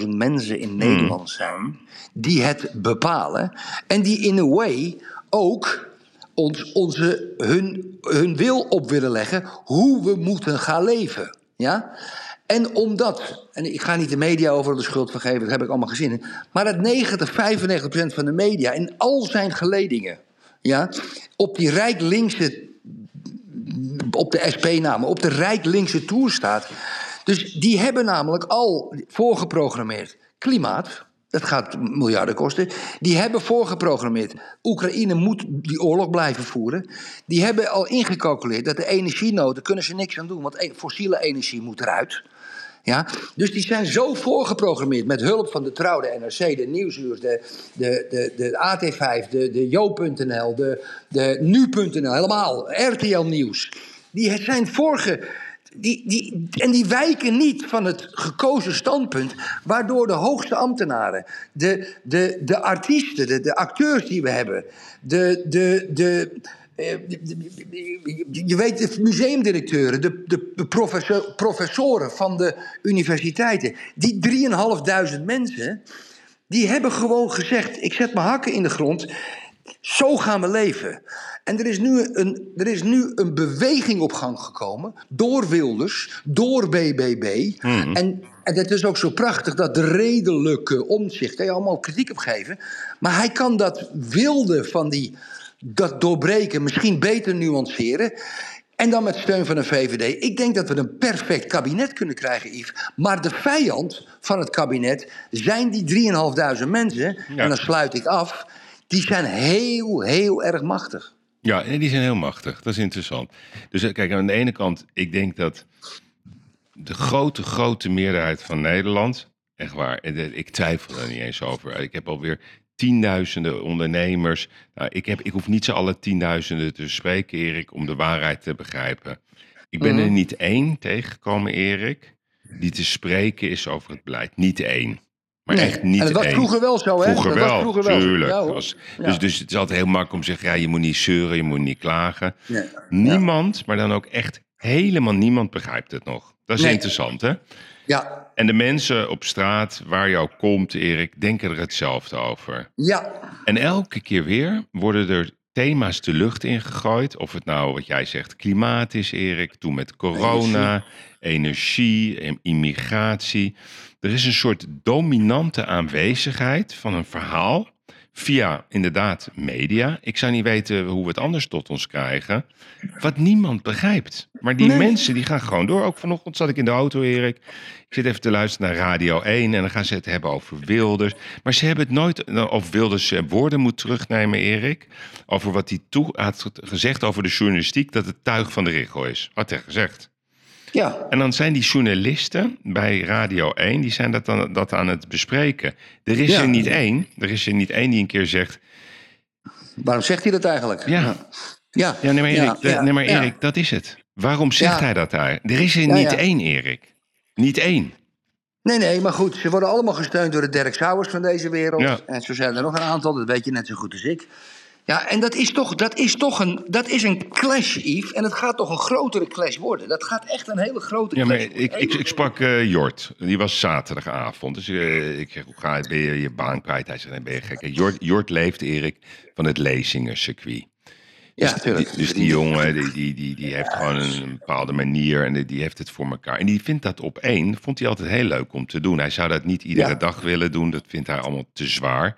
3.500 mensen in Nederland zijn die het bepalen en die in a way ook ons, onze, hun, hun wil op willen leggen hoe we moeten gaan leven. Ja? En omdat, en ik ga niet de media over de schuld van geven, dat heb ik allemaal gezien. Maar dat 90, 95 procent van de media in al zijn geledingen, ja, op die rijk linkse, op de SP-namen, op de rijk linkse toer staat. Dus die hebben namelijk al voorgeprogrammeerd klimaat. Dat gaat miljarden kosten. Die hebben voorgeprogrammeerd. Oekraïne moet die oorlog blijven voeren. Die hebben al ingecalculeerd dat de energienoden kunnen ze niks aan doen. Want e- fossiele energie moet eruit. Ja? Dus die zijn zo voorgeprogrammeerd met hulp van de Trouw, de NRC, de Nieuwsuur, de, de, de, de AT5, de, de Jo.nl, de, de Nu.nl, helemaal, RTL Nieuws. Die zijn vorige. Die, die, en die wijken niet van het gekozen standpunt, waardoor de hoogste ambtenaren, de, de, de artiesten, de, de acteurs die we hebben, de, de, de, eh, je weet, de museumdirecteuren, de, de, de professor- professoren van de universiteiten, die 3.500 mensen, die hebben gewoon gezegd: ik zet mijn hakken in de grond. Zo gaan we leven. En er is, nu een, er is nu een beweging op gang gekomen. Door Wilders, door BBB. En, en het is ook zo prachtig dat de redelijke omzicht. Kan je allemaal kritiek op geven. Maar hij kan dat wilde van die. dat doorbreken misschien beter nuanceren. En dan met steun van de VVD. Ik denk dat we een perfect kabinet kunnen krijgen, Yves. Maar de vijand van het kabinet zijn die 3.500 mensen. Ja. En dan sluit ik af. Die zijn heel, heel erg machtig. Ja, en die zijn heel machtig. Dat is interessant. Dus eh, kijk, aan de ene kant, ik denk dat de grote, grote meerderheid van Nederland, echt waar, eh, ik twijfel er niet eens over. Ik heb alweer tienduizenden ondernemers. Nou, ik, heb, ik hoef niet z'n alle tienduizenden te spreken, Erik, om de waarheid te begrijpen. Ik ben er niet één tegengekomen, Erik, die te spreken is over het beleid. Niet één. Maar Nee. echt niet En dat was vroeger wel zo, hè? Vroeger Dat was wel, vroeger wel tuurlijk. Ja, Ja. dus, dus het is altijd heel makkelijk om te zeggen, ja, je moet niet zeuren, je moet niet klagen. Nee. Niemand, maar dan ook echt helemaal niemand begrijpt het nog. Dat is Nee. interessant, hè? Ja, En de mensen op straat waar jou komt, Erik, denken er hetzelfde over. ja, En elke keer weer worden er thema's de lucht ingegooid. Of het nou, wat jij zegt, klimaat is, Erik. Toen met corona, energie, immigratie. Er is een soort dominante aanwezigheid van een verhaal. Via inderdaad media. Ik zou niet weten hoe we het anders tot ons krijgen. Wat niemand begrijpt. Maar die Nee. mensen die gaan gewoon door. Ook vanochtend zat ik in de auto, Erik. Ik zit even te luisteren naar Radio 1 en dan gaan ze het hebben over Wilders. Maar ze hebben het nooit, nou, of Wilders eh, woorden moet terugnemen, Erik. Over wat hij toe had gezegd over de journalistiek, dat het tuig van de richel is. Had hij gezegd. Ja. En dan zijn die journalisten bij Radio 1, die zijn dat, dan, dat aan het bespreken. Er is Ja. er niet één, er is er niet één die een keer zegt... Waarom zegt hij dat eigenlijk? Ja. Ja, Ja, nee maar Erik, dat- nee, maar. Erik dat is het. Waarom zegt hij dat daar? Er is er niet één, Erik. Niet één. Nee, nee, maar goed, ze worden allemaal gesteund door de Dirk Sauers van deze wereld. En zo zijn er nog een aantal, dat weet je net zo goed als ik. Ja, en dat is toch, dat is toch een, dat is een clash, Yves. En het gaat toch een grotere clash worden. Dat gaat echt een hele grote Ja, maar clash ik, ik, ik sprak eh, Jort. Die was zaterdagavond. Dus eh, ik zeg, hoe ga je, ben je je baan kwijt? Hij zegt, nee, ben je gek? Jort, Jort leeft, Erik, van het lezingencircuit. Ja, dus, tuurlijk. die, dus die jongen, die, die, die, die heeft gewoon een bepaalde manier en die- die heeft het voor elkaar. En die vindt dat op één, vond hij altijd heel leuk om te doen. Hij zou dat niet iedere Ja. dag willen doen, dat vindt hij allemaal te zwaar.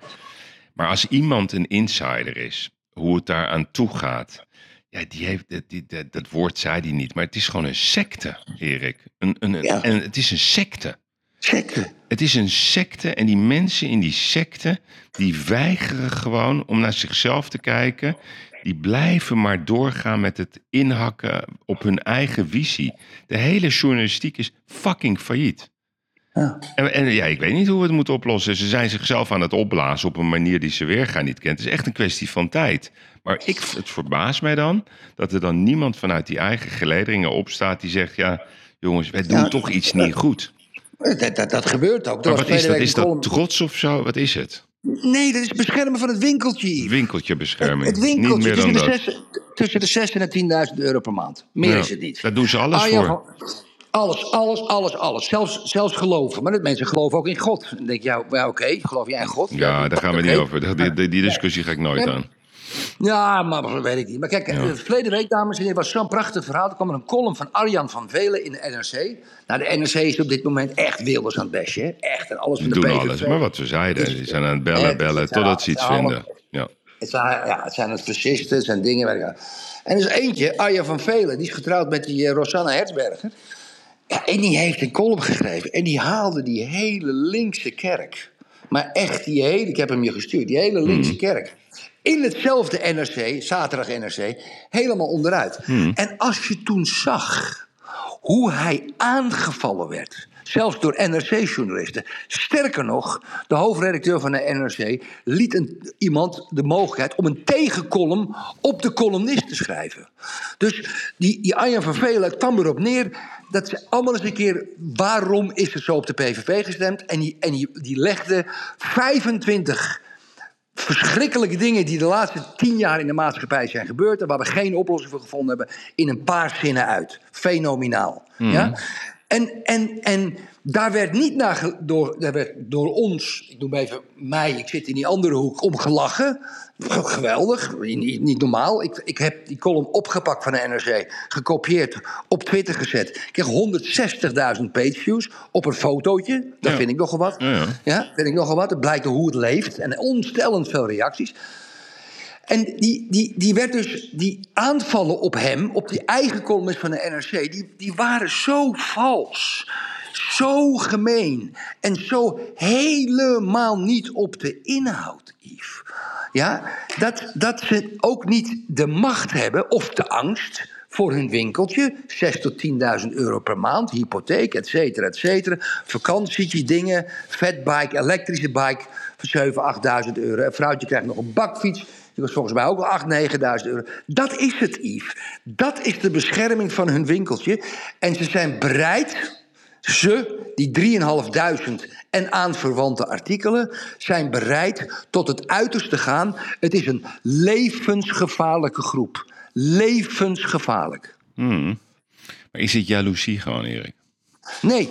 Maar als iemand een insider is, hoe het daar aan toe gaat. Ja, die heeft, dat, die, dat, dat woord zei hij niet, maar het is gewoon een secte, Erik. Een, een, een- Ja. en het is een secte. Secte. Het is een secte en die mensen in die secte, die weigeren gewoon om naar zichzelf te kijken. Die blijven maar doorgaan met het inhakken op hun eigen visie. De hele journalistiek is fucking failliet. Ja. En, en ja, ik weet niet hoe we het moeten oplossen. Ze zijn zichzelf aan het opblazen op een manier die ze weergaan niet kent. Het is echt een kwestie van tijd. Maar ik, het verbaast mij dan dat er dan niemand vanuit die eigen gelederingen opstaat die zegt: ja, jongens, wij doen Ja. toch iets niet goed. Dat, dat, dat gebeurt ook. Maar wat is dat? Is dat trots of zo? Wat is het? Nee, dat is beschermen van het winkeltje, Yves. Winkeltjebescherming. Het winkeltje Niet meer dan tussen, de zes, tussen de 6 en de 10.000 euro per maand. Meer Ja, is het niet. Daar doen ze alles Arjan voor. van- Alles, alles, alles, alles. Zelfs, zelfs geloven. Maar dat mensen geloven ook in God. Dan denk je, ja, ja, oké, geloof jij in God? Ja, daar gaan we niet over. Die, die, die discussie ga ik nooit Ja. aan. Ja, maar dat weet ik niet. Maar kijk, de verleden week, dames en heren, was zo'n prachtig verhaal. Er kwam er een column van Arjan van Velen in de NRC. Nou, de NRC is op dit moment echt wilders aan het bestje. hè. Echt, en alles van de doen PVV. alles. Maar wat we zeiden, die zijn aan het bellen, bellen, totdat ze iets vinden. Ja. Het zijn, ja, het zijn het fascisten, het zijn dingen. En er is eentje, Arjan van Velen, die is getrouwd met die eh, Rosanna Hertzberger. En die heeft een column geschreven. En die haalde die hele linkse kerk. Maar echt die hele, ik heb hem je gestuurd, die hele linkse kerk. In hetzelfde NRC, zaterdag NRC, helemaal onderuit. En als je toen zag hoe hij aangevallen werd. Zelfs door NRC-journalisten. Sterker nog, de hoofdredacteur van de NRC liet een, iemand de mogelijkheid om een tegencolumn op de columnist te schrijven. Dus die, die Arjan van Velen kwam erop neer dat ze allemaal eens een keer. waarom is het zo op de PVV gestemd? En die, en die, die legde 25 verschrikkelijke dingen die de laatste tien jaar in de maatschappij zijn gebeurd en waar we geen oplossing voor gevonden hebben, in een paar zinnen uit. Fenomenaal. Ja? En, en, en daar werd niet naar door, daar werd door ons, ik noem even mij, ik zit in die andere hoek, om gelachen. Geweldig, niet, niet normaal. Ik, ik heb die column opgepakt van de NRC, gekopieerd, op Twitter gezet. Ik kreeg 160.000 pageviews op een fotootje. Dat Ja. vind ik nogal wat. Ja, ja. Ja, vind ik nogal wat. Het blijkt hoe het leeft. En ontstellend veel reacties. En die, die, die werd dus, die aanvallen op hem, op die eigen columnist van de NRC, die, die waren zo vals. Zo gemeen. En zo helemaal niet op de inhoud, Yves. Ja, dat, dat ze ook niet de macht hebben of de angst voor hun winkeltje. 6 tot 10.000 euro per maand, hypotheek, et cetera, et cetera. Vakantietje, dingen, fatbike, elektrische bike voor 7.000, 8.000 euro. Een vrouwtje krijgt nog een bakfiets. Die was volgens mij ook wel 8.000, 9.000 euro. Dat is het, Yves. Dat is de bescherming van hun winkeltje. En ze zijn bereid, ze, die 3.500 en aanverwante artikelen, zijn bereid tot het uiterste te gaan. Het is een levensgevaarlijke groep. Levensgevaarlijk. Maar is het jaloezie gewoon, Erik? Nee.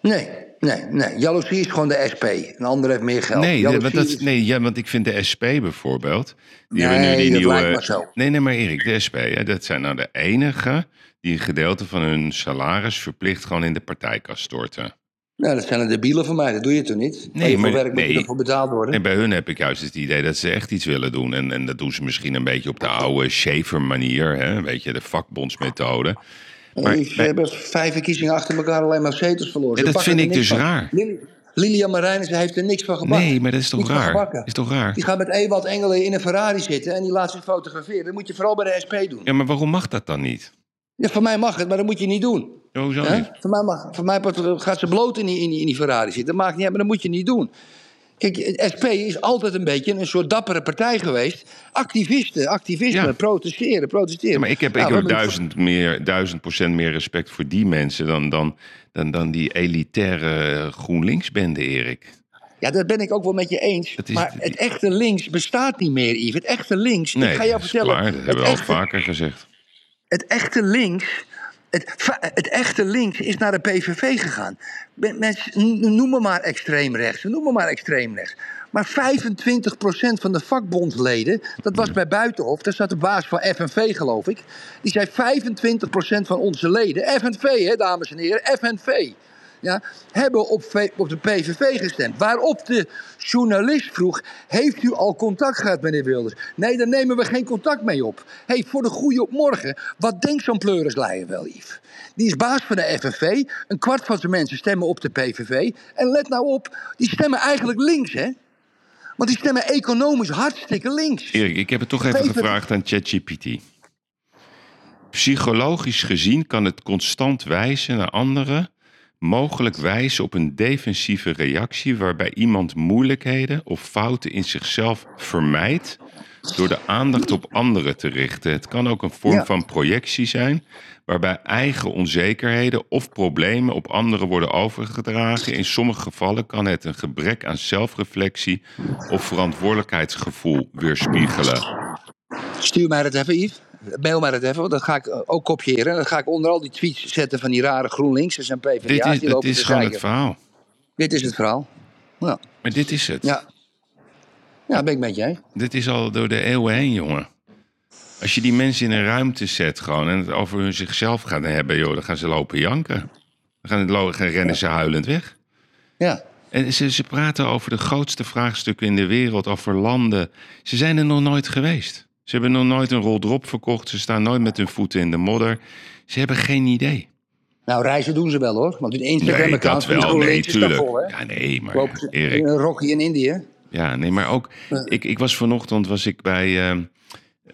Nee, nee, nee. Jaloezie is gewoon de SP. Een ander heeft meer geld. Nee, Jaloezie want, dat, is- nee ja, want ik vind de SP bijvoorbeeld. Die Nee, hebben nu die dat nieuwe. lijkt me zo. Nee, nee, maar Erik, de SP, hè, dat zijn nou de enigen die een gedeelte van hun salaris verplicht gewoon in de partijkas storten. Nou, dat zijn de debielen van mij. Dat doe je toch niet? Nee, maar- werk moet nee. ervoor betaald worden. En bij hun heb ik juist het idee dat ze echt iets willen doen. En, en dat doen ze misschien een beetje op de oude Schaefer-manier, hè? weet je, de vakbondsmethode. Maar ze bij- hebben vijf verkiezingen achter elkaar alleen maar zetels verloren. Dat vind ik dus van. raar. Lili- Lilian Marijnissen heeft er niks van gebakken. Nee, maar dat is toch Niks raar? Is toch raar? Die gaat met Ewald Engelen in een Ferrari zitten en die laat zich fotograferen. Dat moet je vooral bij de SP doen. Ja, maar waarom mag dat dan niet? Ja, voor mij mag het, maar dat moet je niet doen. Hoezo niet? Voor mij, mag, voor mij gaat ze bloot in die, in, die, in die Ferrari zitten. Dat maakt niet uit, maar dat moet je niet doen. Kijk, het SP is altijd een beetje een soort dappere partij geweest. Activisten, activisme, Ja. protesteren, protesteren. Ja, maar ik heb, Nou, ik heb duizend, meer, duizend procent meer respect voor die mensen dan, dan, dan, dan die elitaire GroenLinks-bende, Erik. Ja, dat ben ik ook wel met je eens. Is- maar het echte links bestaat niet meer, Yves. Het echte links, Nee, ik ga jou vertellen. klaar. Dat het, hebben we al vaker gezegd. het echte links... Het, echte links is naar de PVV gegaan. Men- Mensen, n- noem me maar extreem rechts. Noem me maar extreem rechts. Maar 25% van de vakbondsleden, dat was bij Buitenhof, daar zat de baas van FNV geloof ik. Die zei 25% van onze leden, FNV hè dames en heren, FNV. Ja, hebben op, V- op de PVV gestemd. Waarop de journalist vroeg: Heeft u al contact gehad, meneer Wilders? Nee, daar nemen we geen contact mee op. hey, voor de goede op morgen. Wat denkt zo'n pleurisleier wel, Yves? Die is baas van de FNV. Een kwart van zijn mensen stemmen op de PVV. En let nou op, die stemmen eigenlijk links, hè? Want die stemmen economisch hartstikke links. Erik, ik heb het toch even het- gevraagd aan ChatGPT. Psychologisch gezien kan het constant wijzen naar anderen, mogelijk wijzen op een defensieve reactie waarbij iemand moeilijkheden of fouten in zichzelf vermijdt door de aandacht op anderen te richten. Het kan ook een vorm Ja. van projectie zijn, waarbij eigen onzekerheden of problemen op anderen worden overgedragen. In sommige gevallen kan het een gebrek aan zelfreflectie of verantwoordelijkheidsgevoel weerspiegelen. Stuur mij dat even, Yves. Mail mij dat even, want dat ga ik eh, ook kopiëren. Dan ga ik onder al die tweets zetten van die rare GroenLinksers en PvdA's. Dit is, die dit lopen is te gewoon het verhaal. Dit is het verhaal. Ja, Maar dit is het. ja. ja ben ik met jij. Dit is al door de eeuwen heen, jongen. Als je die mensen in een ruimte zet gewoon en het over hun zichzelf gaan hebben, joh, dan gaan ze lopen janken. Dan gaan rennen ze huilend weg. Ja. En ze, ze praten over de grootste vraagstukken in de wereld, over landen. Ze zijn er nog nooit geweest. Ze hebben nog nooit een rol drop verkocht. Ze staan nooit met hun voeten in de modder. Ze hebben geen idee. Nou, reizen doen ze wel hoor. Want hun Nee, Instagram-account dat wel. Nee, tuurlijk. vol? Ja, nee, maar Lopen ze Erik. in Rocky in Indië. Ja, nee, maar ook. Ik, ik was vanochtend was ik bij.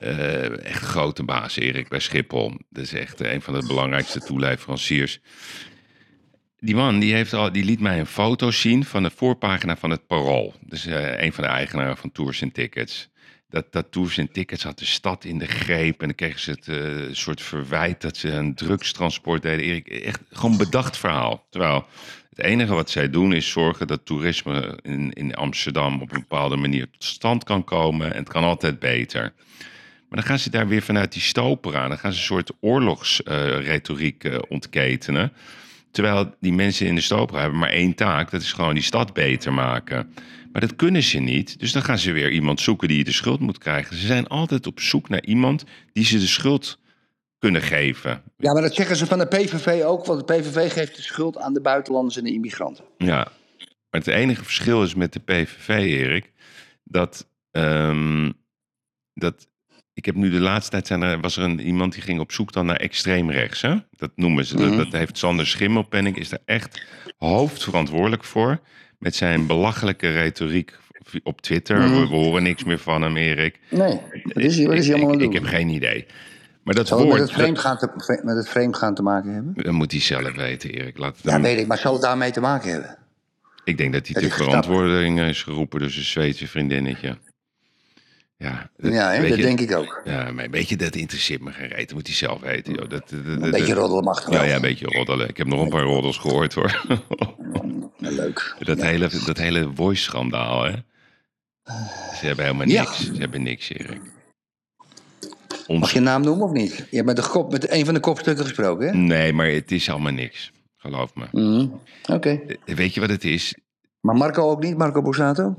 eh, echt een grote baas, Erik, bij Schiphol. Dat is echt eh, een van de belangrijkste toeleveranciers. Die man die, heeft al, die liet mij een foto zien van de voorpagina van het Parool. Dus eh, een van de eigenaren van Tours en Tickets. Dat, Tours en Tickets had de stad in de greep. En dan kregen ze het eh, soort verwijt dat ze een drugstransport deden. Erik, echt gewoon bedacht verhaal. Terwijl het enige wat zij doen is zorgen dat toerisme in, in Amsterdam op een bepaalde manier tot stand kan komen. En het kan altijd beter. Maar dan gaan ze daar weer vanuit die stoper aan. Dan gaan ze een soort oorlogsretoriek uh, ontketenen. Terwijl die mensen in de stoper hebben maar één taak. Dat is gewoon die stad beter maken. Maar dat kunnen ze niet. Dus dan gaan ze weer iemand zoeken die de schuld moet krijgen. Ze zijn altijd op zoek naar iemand die ze de schuld kunnen geven. Ja, maar dat zeggen ze van de PVV ook. Want de PVV geeft de schuld aan de buitenlanders en de immigranten. Ja, maar het enige verschil is met de PVV, Erik, dat, um, dat ik heb nu de laatste tijd zijn er, was er een, iemand die ging op zoek dan naar extreem rechts. Hè? Dat noemen ze. Mm -hmm. dat, dat, heeft Sander Schimmelpenning is daar echt hoofdverantwoordelijk voor. Met zijn belachelijke retoriek op Twitter. Mm -hmm. we, we, horen niks meer van hem, Erik. Nee, wat is hij, wat is hij allemaal aan ik, doen? ik heb geen idee. Maar dat zal woord, het met het, te, met het vreemdgaan te maken hebben? Dat moet hij zelf weten, Erik. Laat ja, weet ik. Maar zal het daarmee te maken hebben? Ik denk dat hij ter verantwoording is geroepen door zijn Zweedse vriendinnetje. Ja, dat, ja dat je, denk ik ook. Ja, maar weet je, dat interesseert me geen reet. Dat moet hij zelf weten. Joh. Dat, dat, een beetje roddelen mag Ja, ja, een beetje roddelen. Ik heb nog een paar roddels gehoord hoor. Leuk. Dat, ja. hele, dat hele voice-schandaal, hè. Ze hebben helemaal niks. Ja. Ze hebben niks, Erik. Ons... Mag je naam noemen of niet? Je hebt met, de kop, met een van de kopstukken gesproken, hè? Nee, maar het is allemaal niks. Geloof me. Mhm. Oké. Eh, Weet je wat het is? Maar Marco ook niet, Marco Borsato?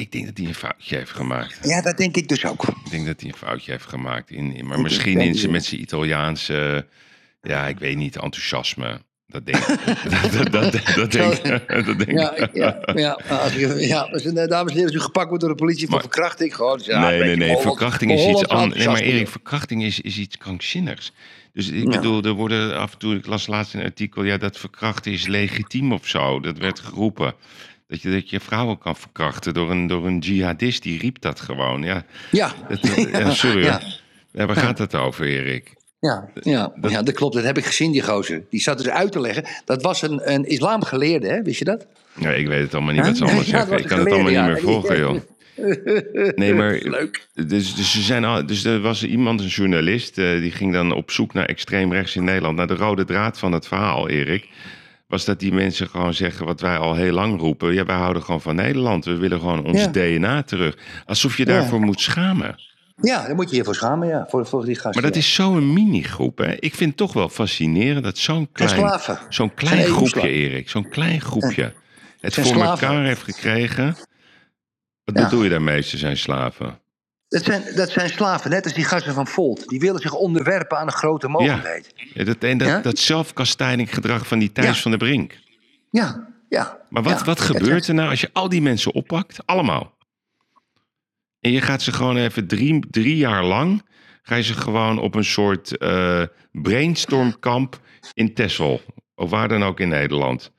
Ik denk dat hij een foutje heeft gemaakt. Ja, dat denk ik dus ook. Ik denk dat hij een foutje heeft gemaakt. In, in- maar misschien in, zijn- met zijn Italiaanse, ja, ik weet niet, enthousiasme. Dat denk ik. dat, dat, denk ik. Dat denk Ja, ja, ja, als je, ja als een, dames en heren, als u gepakt wordt door de politie voor verkrachting, gewoon. Ja, nee, nee, nee. Verkrachting is iets anders. Nee, maar. Erik, verkrachting is, is iets krankzinnigs. Dus ik bedoel, er worden af en toe, ik las laatst een artikel, ja, dat verkrachten is legitiem of zo. Dat werd geroepen. Dat je, dat je vrouwen kan verkrachten door een, door een jihadist, die riep dat gewoon. Ja, Ja, dat, dat- ja, sorry Ja. waar gaat het over, Erik? ja, ja, ja, dat klopt. Dat heb ik gezien, die gozer. Die zat dus uit te leggen. Dat was een, een islamgeleerde, hè? wist je dat? Ja, ik weet het allemaal niet wat ze allemaal dat zeggen. Ik kan het allemaal niet meer volgen, joh. Nee, maar Leuk. Dus, dus, ze zijn al, dus er was iemand, een journalist, eh, die ging dan op zoek naar extreem rechts in Nederland. Naar de rode draad van het verhaal, Erik. Was dat die mensen gewoon zeggen wat wij al heel lang roepen. Ja, wij houden gewoon van Nederland. We willen gewoon ons Ja. DNA terug. Alsof je daarvoor moet schamen. Ja, daar moet je je voor schamen, ja. Voor, voor die gasten. Maar dat ja. is zo'n minigroep. Hè? Ik vind het toch wel fascinerend dat zo'n klein, zo'n klein groepje, Erik, zo'n klein groepje, het voor slaven. elkaar heeft gekregen. Wat bedoel je daarmee? Ze zijn slaven. Dat zijn, dat zijn slaven, net als die gasten van Volt. Die willen zich onderwerpen aan een grote mogelijkheid. Ja, dat, en dat, Ja? dat zelfkastijdinggedrag van die Thijs Ja. van der Brink. Ja, ja. Maar wat, ja. wat gebeurt er nou als je al die mensen oppakt? Allemaal. En je gaat ze gewoon even drie, drie jaar lang... ga je ze gewoon op een soort eh, brainstormkamp in Texel. Of waar dan ook in Nederland.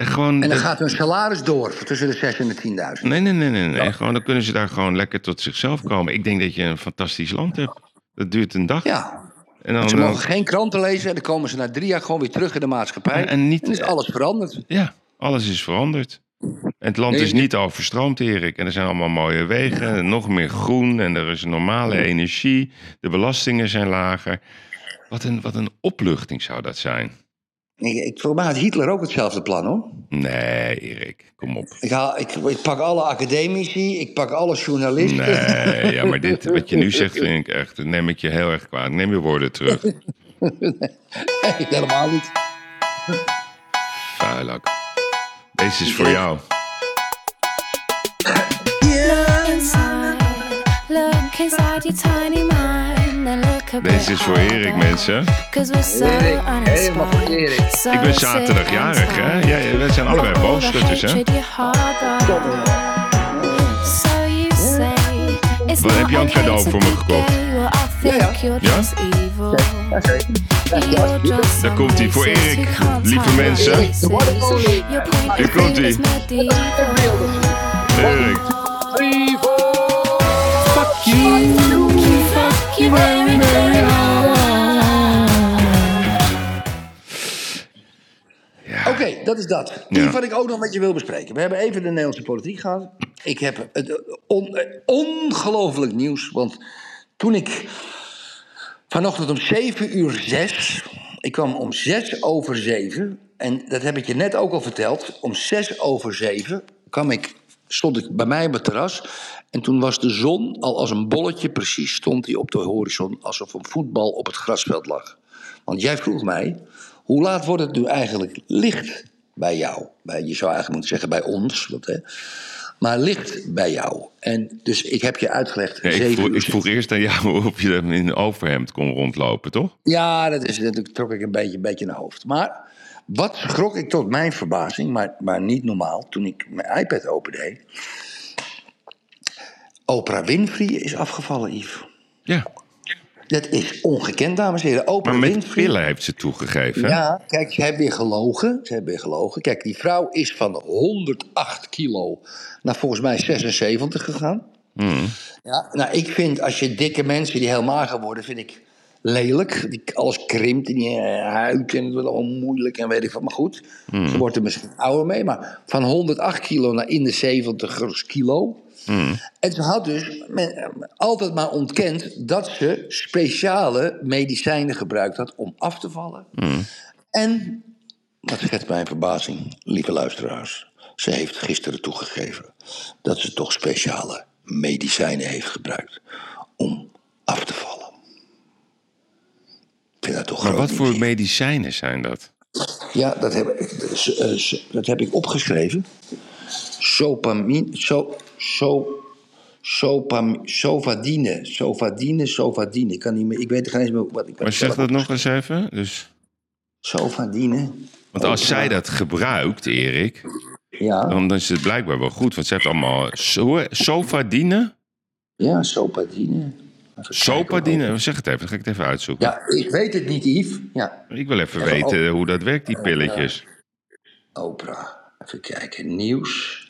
En gewoon... En dan gaat hun salaris door tussen de 6 en de 10.000. Nee, nee, nee, nee. nee. Gewoon, dan kunnen ze daar gewoon lekker tot zichzelf komen. Ik denk dat je een fantastisch land hebt. Dat duurt een dag. Ja. en dan, Ze dan- mogen geen kranten lezen en dan komen ze na drie jaar gewoon weer terug in de maatschappij. En- en niet- dan is alles veranderd. Ja, alles is veranderd. En het land Nee, is niet overstroomd, Erik. En er zijn allemaal mooie wegen, en nog meer groen en er is normale energie. De belastingen zijn lager. Wat een, wat een opluchting zou dat zijn. Ik, ik, volgens mij had Hitler ook hetzelfde plan hoor. Nee, Erik, kom op. Ik, haal, ik, ik pak alle academici, ik pak alle journalisten. Nee, ja, maar dit, wat je nu zegt, vind ik echt, dat neem ik je heel erg kwaad. Neem je woorden terug. Nee, helemaal niet. Vuilak. Deze is voor jou. inside. Look inside your tiny mind Deze is voor Erik, mensen. Erik, helemaal voor Erik. Ik ben zaterdag jarig, hè? Ja, ja, wij zijn allebei hè? You say it's Wat heb je okay cadeau voor me gekocht? Ja, ja. Ja? Daar some komt-ie voor Erik, lieve mensen. Hier is medieval. Erik. Fuck you very, very hard. Ja. Oké, dat is dat. Die Ja. wat ik ook nog met je wil bespreken. We hebben even de Nederlandse politiek gehad. Ik heb het eh, on, eh, ongelooflijk nieuws. Want toen ik vanochtend om 7 uur 6. Ik kwam om 6 over 7. En dat heb ik je net ook al verteld. Om 6 over 7 kwam ik, stond ik bij mij op het terras. En toen was de zon al als een bolletje precies stond hij op de horizon. Alsof een voetbal op het grasveld lag. Want jij vroeg mij, hoe laat wordt het nu eigenlijk licht bij jou? Bij, je zou eigenlijk moeten zeggen bij ons. Want, hè, maar licht bij jou. En dus ik heb je uitgelegd. Ja, ik, vroeg, uur ik vroeg eerst aan jou of je in een overhemd kon rondlopen, toch? Ja, dat is natuurlijk trok ik een beetje, een beetje naar hoofd. Maar wat schrok ik tot mijn verbazing, maar, maar niet normaal, toen ik mijn iPad opendeed. Oprah Winfrey is afgevallen, Yves. Ja, Dat is ongekend, dames en heren. Oprah maar met Winfrey. pillen heeft ze toegegeven. Ja, kijk, ze hebben weer gelogen. Ze hebben weer gelogen. Kijk, die vrouw is van 108 kilo naar volgens mij 76 gegaan. Hmm. Ja, nou, ik vind als je dikke mensen die heel mager worden, vind ik lelijk. Die, alles krimpt in eh, huid en het wordt allemaal moeilijk en weet ik wat. Maar goed, ze wordt er misschien ouder mee. Maar van 108 kilo naar in de 70 kilo. En ze had dus men, eh, altijd maar ontkend dat ze speciale medicijnen gebruikt had om af te vallen. En, dat schetst mijn verbazing, lieve luisteraars. Ze heeft gisteren toegegeven dat ze toch speciale medicijnen heeft gebruikt om af te vallen. Ik vind dat toch Maar wat voor medicijnen zijn dat? Ja, dat heb eh, dat heb ik opgeschreven. Sopamine, so, so, sopam, sovadine, sovadine, sovadine. Ik, kan niet meer, ik weet geen eens meer wat ik Maar zeg dat nog eens even. Dus, Sovadine, want als zij dat gebruikt, Erik, ja, dan is het blijkbaar wel goed. Want ze heeft allemaal so sofadine. ja, sopadine. Sopadine, zeg het even, dan ga ik het even uitzoeken. Ja, ik weet het niet, Yves. Ja, Ik wil even weten hoe dat werkt, die pilletjes. Oprah. Even kijken, nieuws.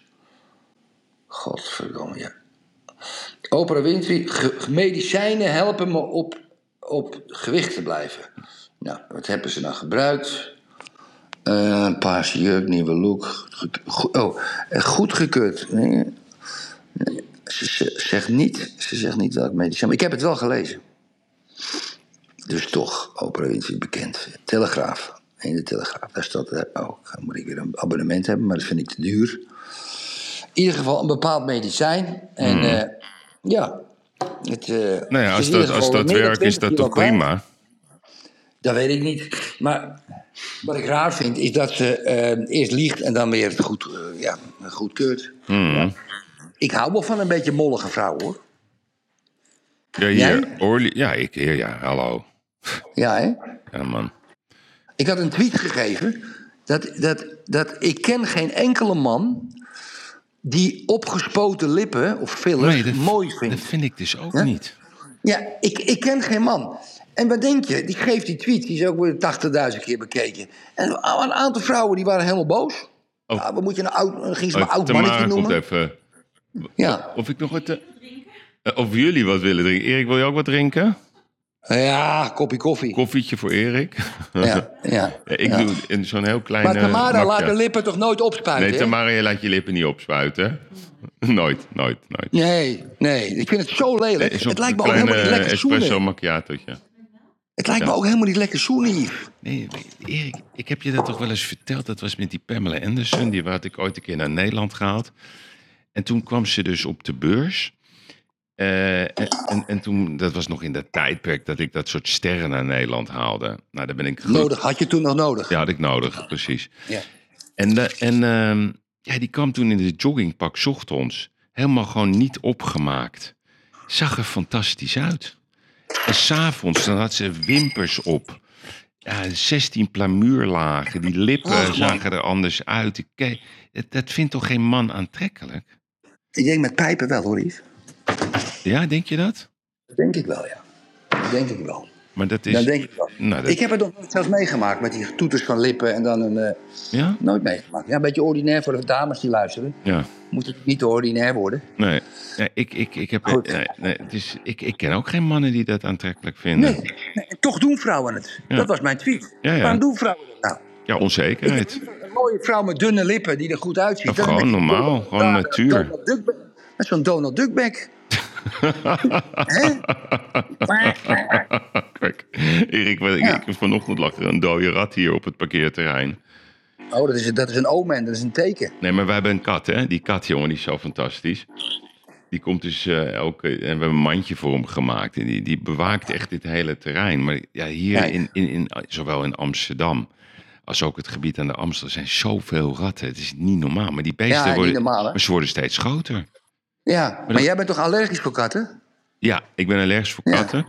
Godverdomme, ja. Oprah Winfrey, medicijnen helpen me op, op gewicht te blijven. Nou, wat hebben ze dan gebruikt? Eh, een paarse jurk, nieuwe look. Oh, eh, goedgekeurd. Nee, ze, ze zegt niet, ze zegt niet welk medicijn. Ik heb het wel gelezen. Dus toch, Oprah Winfrey bekend. Telegraaf. In de Telegraaf. Daar staat, eh, oh, dan moet ik weer een abonnement hebben, maar dat vind ik te duur. In ieder geval een bepaald medicijn. En eh, ja, het, Hmm. Nou ja, als dat, als dat werkt, is 20 dat toch prima? Dat weet ik niet. Maar wat ik raar vind, is dat ze eh, eerst liegt en dan weer het goed, eh, ja, goedkeurt. Hmm. Ik hou wel van een beetje mollige vrouw, hoor. Ja, hier. Orly, ja, ik, ja, ja, hallo. Ja, hè? Ja, man. Ik had een tweet gegeven dat, dat, dat ik ken geen enkele man die opgespoten lippen of fillers Nee, dat, mooi vindt. dat vind ik dus ook Ja? niet. Ja, ik, ik ken geen man. En wat denk je? Die geeft die tweet, die is ook weer 80.000 keer bekeken. En een aantal vrouwen die waren helemaal boos. Oh. Ja, wat moet je een oud, dan ging ze me Oh, oud Tamara mannetje komt noemen? even. Ja. Of ik nog wat... te- Eh, Of jullie wat willen drinken. Erik, wil je ook wat drinken? Ja, kopje koffie. Koffietje voor Erik. Ja, ja. Ja, ik ja. doe in zo'n heel klein... Maar Tamara makje. laat de lippen toch nooit opspuiten? Nee? Tamara, je laat je lippen niet opspuiten. hè? Nooit, nooit, nooit. Nee, nee. Ik vind het zo lelijk. Het lijkt me ook helemaal niet lekker espresso zoenen. macchiatootje. Het lijkt me ook helemaal niet lekker zoenen, Yves. Nee, Erik, ik heb je dat toch wel eens verteld. Dat was met die Pamela Anderson. Die had ik ooit een keer naar Nederland gehaald. En toen kwam ze dus op de beurs. Eh, en, en, en toen, dat was nog in dat tijdperk dat ik dat soort sterren naar Nederland haalde. Nou, daar ben ik goed- Nodig, had je toen nog nodig. Ja, had ik nodig, precies. Ja. En, de, en ehm, ja, die kwam toen in de joggingpak, ochtends. Helemaal gewoon niet opgemaakt. Zag er fantastisch uit. En s'avonds, dan had ze wimpers op. Ja, 16 plamuurlagen. Die lippen zagen er anders uit. Dat, dat vindt toch geen man aantrekkelijk? Ik denk met pijpen wel, hoor, Yves. Ja, denk je dat? Dat denk ik wel, ja. Dat denk ik wel. Maar dat is... Dat denk ik wel. Nou, dat- Ik heb het nog nooit zelfs meegemaakt met die toeters van lippen en dan een... eh, Ja? nooit meegemaakt. Ja, een beetje ordinair voor de dames die luisteren. Ja. Moet het niet te ordinair worden. Nee, nee ik, ik, ik, heb, Goed. nee, nee, het is, ik, ik ken ook geen mannen die dat aantrekkelijk vinden. Nee, toch doen vrouwen het. Ja. Dat was mijn tweet. Ja, ja. Waarom doen vrouwen dat nou? Ja, onzekerheid. Een mooie vrouw met dunne lippen die er goed uitziet. Of Dan gewoon normaal, gewoon natuur. Met zo'n Donald Duckback. Kijk, Erik, ik, Ja. ik, vanochtend lag er een dode rat hier op het parkeerterrein. Oh, dat is, dat is een omen, dat is een teken. Nee, maar wij hebben een kat, hè? Die kat, jongen, die is zo fantastisch. Die komt dus eh, elke... En we hebben een mandje voor hem gemaakt. En die, die bewaakt echt dit hele terrein. Maar ja, hier Ja. in, in, in, zowel in Amsterdam... als ook het gebied aan de Amstel... zijn zoveel ratten. Het is niet normaal. Maar die beesten Ja, worden, maar ze worden steeds groter. Ja, maar, jij bent toch allergisch voor katten? Ja, ik ben allergisch voor Ja. katten.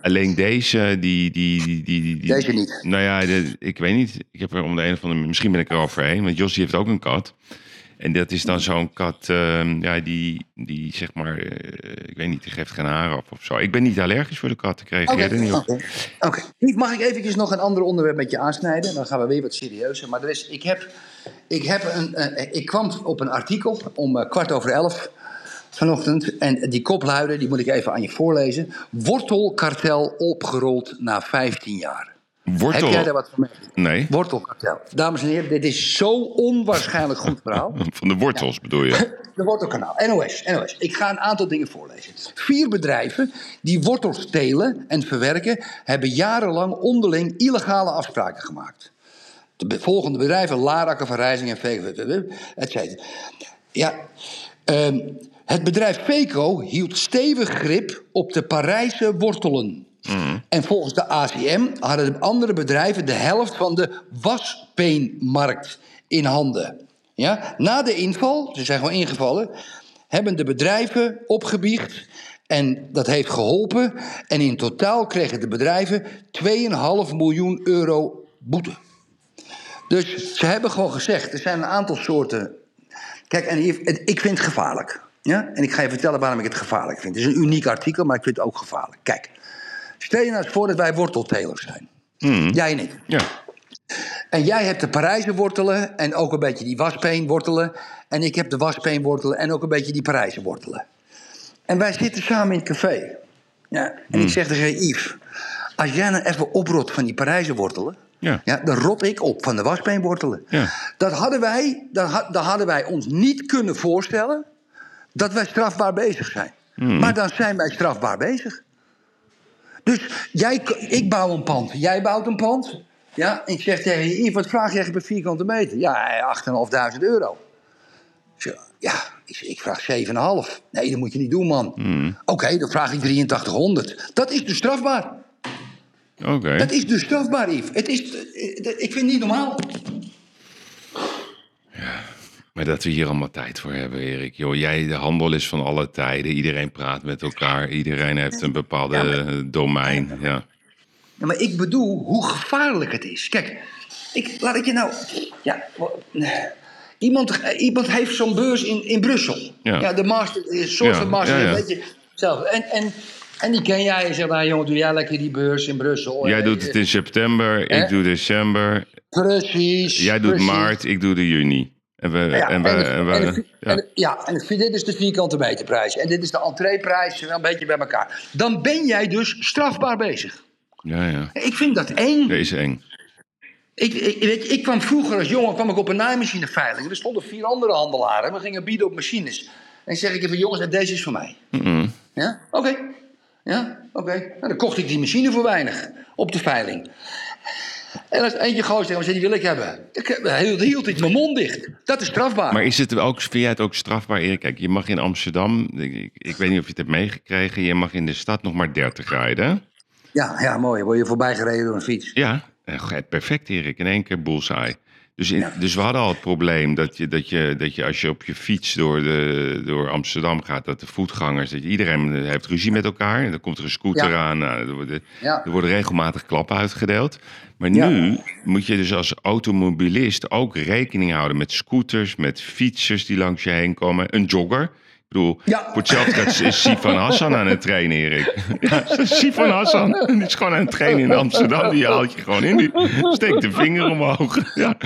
Alleen deze, die, die, die, die, Deze niet. Nou ja, de- ik weet niet. Ik heb er om de een of andere Misschien ben ik er overheen. Want Jossie heeft ook een kat. En dat is dan zo'n kat, ehm, ja, die, die zeg maar, eh, ik weet niet, die geeft geen haar af of zo. Ik ben niet allergisch voor de kat, ik reageer Oké, er niet op. oké. Mag ik eventjes nog een ander onderwerp met je aansnijden? Dan gaan we weer wat serieuzer. Maar er is, ik, heb, ik, heb een, eh, ik kwam op een artikel om eh, kwart over elf vanochtend. En die kop luidde, die moet ik even aan je voorlezen. Wortelkartel opgerold na 15 jaar. Wortel? Heb jij daar wat van mee? Nee, Wortelkartel. Dames en heren, dit is zo onwaarschijnlijk goed verhaal. van de wortels bedoel je? De Wortelkanaal. NOS, NOS. Ik ga een aantal dingen voorlezen. Vier bedrijven die wortels telen en verwerken... hebben jarenlang onderling illegale afspraken gemaakt. De volgende bedrijven, Larakken, Van Rijzing en VV, et cetera. Ja, ehm, het bedrijf Feco hield stevig grip op de Parijse wortelen. En volgens de ACM hadden de andere bedrijven de helft van de waspeenmarkt in handen. Ja? Na de inval, ze zijn gewoon ingevallen, hebben de bedrijven opgebiecht. En dat heeft geholpen. En in totaal kregen de bedrijven 2,5 miljoen euro boete. Dus ze hebben gewoon gezegd, er zijn een aantal soorten. Kijk, en ik vind het gevaarlijk. Ja? En ik ga je vertellen waarom ik het gevaarlijk vind. Het is een uniek artikel, maar ik vind het ook gevaarlijk. Kijk, stel je nou eens voor dat wij worteltelers zijn. Jij en ik. Ja. En jij hebt de Parijse wortelen en ook een beetje die waspeen wortelen. En ik heb de waspeen wortelen en ook een beetje die Parijse wortelen. En wij zitten samen in het café. Ja, en ik zeg tegen Yves, als jij nou even oprot van die Parijse wortelen... Ja. Ja, dan rot ik op van de waspeenwortelen. Ja. Dat hadden wij, dan hadden wij ons niet kunnen voorstellen dat wij strafbaar bezig zijn. Maar dan zijn wij strafbaar bezig. Dus jij, ik bouw een pand, jij bouwt een pand. Ja, ik zeg tegen je, wat vraag jij per vierkante meter? Ja, 8.500 euro. Ik zeg, ja, ik, ik vraag 7,5. Nee, dat moet je niet doen, man. Oké, dan vraag ik 8300. Dat is dus strafbaar. Oké. Dat is dus strafbaar, Yves. Het is, eh, ik vind het niet normaal. Maar dat we hier allemaal tijd voor hebben, Erik. Joh, jij, de handel is van alle tijden. Iedereen praat met elkaar. Iedereen heeft een bepaalde Ja, maar- domein. Ja. Ja, maar ik bedoel hoe gevaarlijk het is. Kijk, ik, laat ik je nou. Ja, iemand, eh, iemand heeft zo'n beurs in, in Brussel. Ja. de master, een soort van master, weet je. Zelf. En, en, en die ken jij. Je zegt, nou jongen, doe jij lekker die beurs in Brussel. Jij doet het in september, ik doe december. Precies. Jij doet precies. maart, ik doe de juni. En we, Ja, en we, en de- en we- en de- ja. en de- ja, en de- dit is de vierkante meterprijs. En dit is de entreeprijs, wel een beetje bij elkaar. Dan ben jij dus strafbaar bezig. ja, ja. Ik vind dat eng. Is eng. Ik, ik, weet je, ik kwam vroeger als jongen kwam ik op een naaimachineveiling. Er stonden vier andere handelaren. We gingen bieden op machines. En zeg ik even, jongens, deze is voor mij. Ja, oké. Ja, oké. Nou, dan kocht ik die machine voor weinig. Op de veiling. En als eentje goos tegen me zei, die wil ik hebben. Ik, hield, ik mijn mond dicht. Dat is strafbaar. Maar is het ook, vind jij het ook strafbaar, Erik? Kijk, je mag in Amsterdam, ik, weet niet of je het hebt meegekregen, je mag in de stad nog maar 30 rijden. Ja, ja, mooi. Word je voorbij gereden door een fiets. Ja, perfect Erik, in één keer bullseye. Dus, in, dus we hadden al het probleem dat je, dat, je, dat je als je op je fiets door, de, door Amsterdam gaat, dat de voetgangers, dat je, iedereen heeft ruzie met elkaar. En dan komt er een scooter Ja. aan, nou, er, worden, Ja. er worden regelmatig klappen uitgedeeld. Maar Ja. nu moet je dus als automobilist ook rekening houden met scooters, met fietsers die langs je heen komen, een jogger. Ik bedoel, Ja. geld is Sifan Hassan aan het trainen, Erik. Ja, Sifan Hassan, die is gewoon aan het trainen in Amsterdam. Die haalt je gewoon in, die steekt de vinger omhoog. Ja,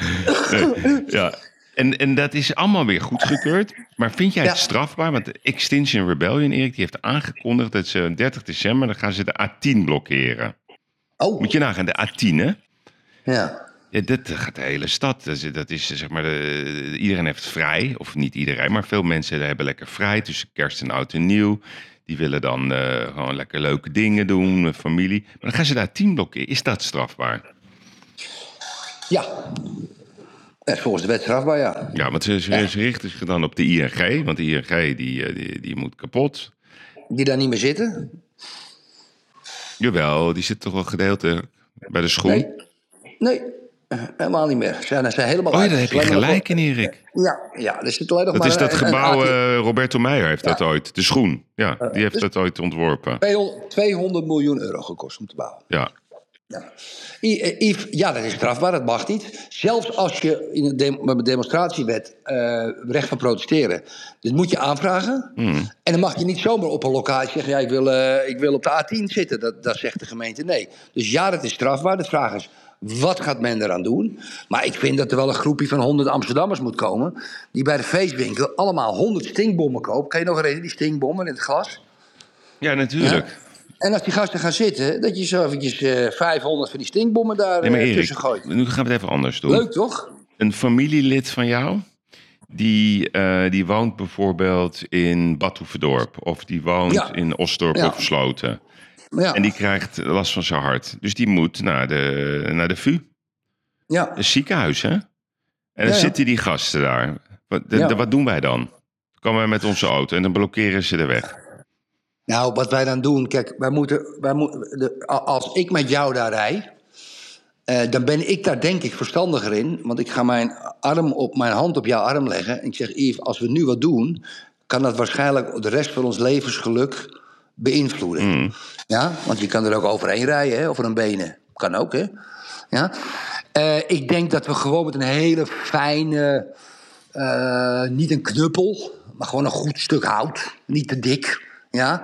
ja. En, en dat is allemaal weer goedgekeurd. Maar vind jij het Ja. strafbaar? Want de Extinction Rebellion, Erik, die heeft aangekondigd dat ze 30 december, dan gaan ze de A10 blokkeren. Oh, Moet je nagaan, de A10, hè? ja. Ja, dat gaat de hele stad. Dat is, dat is zeg maar, de, iedereen heeft vrij. Of niet iedereen, maar veel mensen hebben lekker vrij tussen kerst en oud en nieuw. Die willen dan eh, gewoon lekker leuke dingen doen, familie. Maar dan gaan ze daar tien blokkeren. Is dat strafbaar? Ja. Dat is volgens de wet strafbaar, ja. Ja, want ze, ze, ze richten zich dan op de ING. Want de ING die, eh, die, die moet kapot. Die daar niet meer zitten. Jawel, die zit toch wel gedeelte bij de schoen. Nee. Nee, eh, helemaal niet meer. Ze zijn, helemaal Oh ja, daar heb je gelijk in, Erik. Ja, ja, er zit alleen nog Dat maar is dat gebouw, eh, Roberto Meijer heeft dat ooit. De schoen, ja, die heeft dus- dat ooit ontworpen. 200 200 miljoen euro gekost om te bouwen. Ja, Ja. I- eh, Yves, ja, dat is strafbaar, dat mag niet. Zelfs als je in een een demonstratiewet eh, recht van protesteren. Dit moet je aanvragen. En dan mag je niet zomaar op een locatie zeggen: ja, ik, wil, eh, ik wil op de A10 zitten. Dat, dat zegt de gemeente nee. Dus ja, dat is strafbaar. De vraag is: wat gaat men eraan doen? Maar ik vind dat er wel een groepje van 100 Amsterdammers moet komen. die bij de feestwinkel allemaal 100 stinkbommen kopen. Kan je nog herinneren, die stinkbommen in het glas? ja natuurlijk. En als die gasten gaan zitten, dat je zo eventjes eh 500 van die stinkbommen daar Nee, maar eh, Erik, tussen gooit. nu gaan we het even anders doen. Leuk toch? Een familielid van jou, die, eh, die woont bijvoorbeeld in Badhoevedorp. Of die woont Ja. in Osdorp Ja. of Sloten. Ja, En die krijgt last van zijn hart. Dus die moet naar de, naar de VU, ja. een ziekenhuis, hè? En dan Ja, ja. zitten die gasten daar. Wat, de- Ja. de- wat doen wij dan? Komen wij met onze auto en dan blokkeren ze de weg. Nou, wat wij dan doen, kijk, wij moeten, wij moeten de, als ik met jou daar rij, eh, dan ben ik daar denk ik verstandiger in. Want ik ga mijn, arm op, mijn hand op jouw arm leggen. En ik zeg, Yves, als we nu wat doen, kan dat waarschijnlijk de rest van ons levensgeluk beïnvloeden. Ja, want je kan er ook overheen rijden, hè, over een benen. Kan ook, hè. Ja. Eh, ik denk dat we gewoon met een hele fijne, eh, niet een knuppel, maar gewoon een goed stuk hout. Niet te dik. Ja.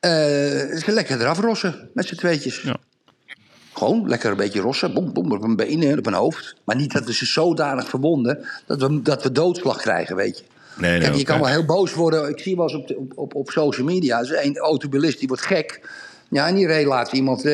Ze lekker eraf rossen met z'n tweetjes. Ja. Gewoon lekker een beetje rossen, boem, boem, op een benen en op een hoofd. Maar niet dat we ze zodanig verwonden dat we, dat we doodslag krijgen, weet je. Nee, nee, Kijk, je kan wel heel boos worden. Ik zie wel eens op, de- op, op, op social media. Is een automobilist die wordt gek. Ja, en die reed laatst iemand eh,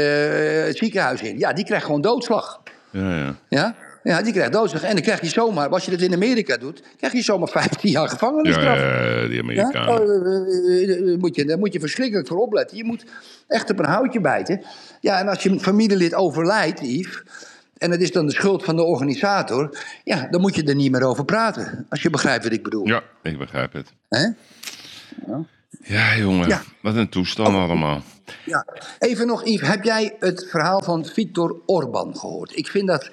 het ziekenhuis in. Ja, die krijgt gewoon doodslag. Ja, ja. Ja? ja, die krijgt doodslag. En dan krijg je zomaar, als je dat in Amerika doet, krijg je zomaar 15 jaar Ja, gevangenisstraf. ja, die? Amerikanen. Oh, eh, eh, Daar moet, je, daar moet je verschrikkelijk voor opletten. Je moet echt op een houtje bijten. Ja, en als je een familielid overlijdt, Yves... en het is dan de schuld van de organisator... ja, dan moet je er niet meer over praten. Als je begrijpt wat ik bedoel. Ja, ik begrijp het. Hè? Ja, jongen. Ja. Wat een toestand allemaal. Ja. Even nog, Yves, heb jij het verhaal van Viktor Orban gehoord? Ik vind, dat,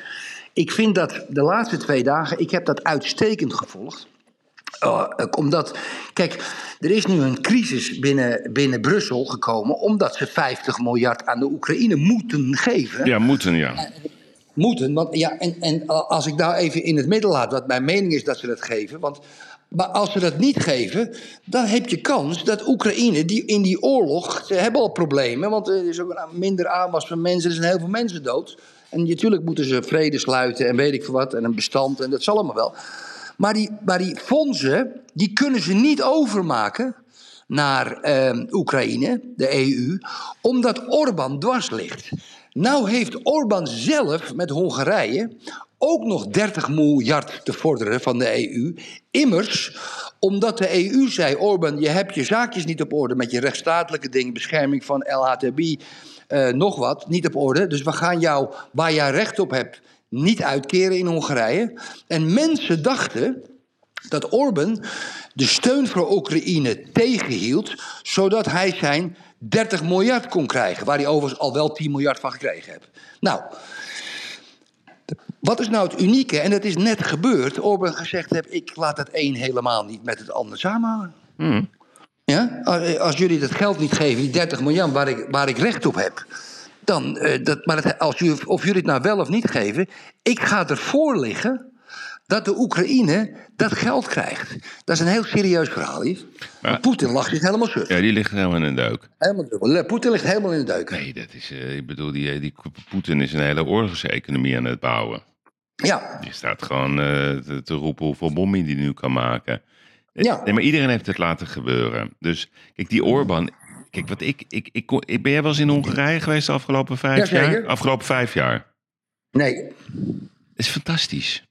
ik vind dat de laatste twee dagen, ik heb dat uitstekend gevolgd. Uh, omdat, kijk, er is nu een crisis binnen, binnen Brussel gekomen... omdat ze 50 miljard aan de Oekraïne moeten geven. Ja, moeten, ja. Moeten, want ja, en, en als ik nou even in het midden laat, wat mijn mening is dat ze dat geven. Want, maar als ze dat niet geven, dan heb je kans dat Oekraïne die, in die oorlog. Ze hebben al problemen, want er is ook minder aanwas van mensen, er zijn heel veel mensen dood. En natuurlijk moeten ze vrede sluiten en weet ik veel wat, en een bestand, en dat zal allemaal wel. Maar die, maar die fondsen, die kunnen ze niet overmaken naar eh, Oekraïne, de EU, omdat Orbán dwars ligt. Nou heeft Orbán zelf met Hongarije ook nog 30 miljard te vorderen van de EU. Immers, omdat de EU zei: Orbán, je hebt je zaakjes niet op orde met je rechtsstatelijke dingen, bescherming van LHTB, eh, nog wat, niet op orde. Dus we gaan jou, waar jij recht op hebt, niet uitkeren in Hongarije. En mensen dachten dat Orbán de steun voor Oekraïne tegenhield, zodat hij zijn 30 miljard kon krijgen, waar hij overigens al wel 10 miljard van gekregen heeft. Nou, wat is nou het unieke? En dat is net gebeurd. Orbán gezegd heeft, ik laat het een helemaal niet met het ander samenhangen. Ja? Als- jullie dat geld niet geven, die 30 miljard waar ik, waar ik recht op heb. Dan, eh, dat, maar het, als jullie, of jullie het nou wel of niet geven, ik ga ervoor liggen dat de Oekraïne dat geld krijgt. Dat is een heel serieus verhaal, Yves. Maar Poetin lag zich helemaal suf. Ja, die ligt helemaal in een deuk. Helemaal. Poetin ligt helemaal in de deuk. Nee, dat is, eh, ik bedoel, die, die Poetin is een hele oorlogseconomie aan het bouwen. Ja, Die staat gewoon eh, te, te roepen hoeveel bommen die nu kan maken. Eh, Ja. Nee, maar iedereen heeft het laten gebeuren. Dus kijk, die Orbán. Kijk, wat ik, ik, ik, ik ben jij wel eens in Hongarije geweest de afgelopen vijf Jazeker. jaar? Afgelopen vijf jaar. nee. Is fantastisch.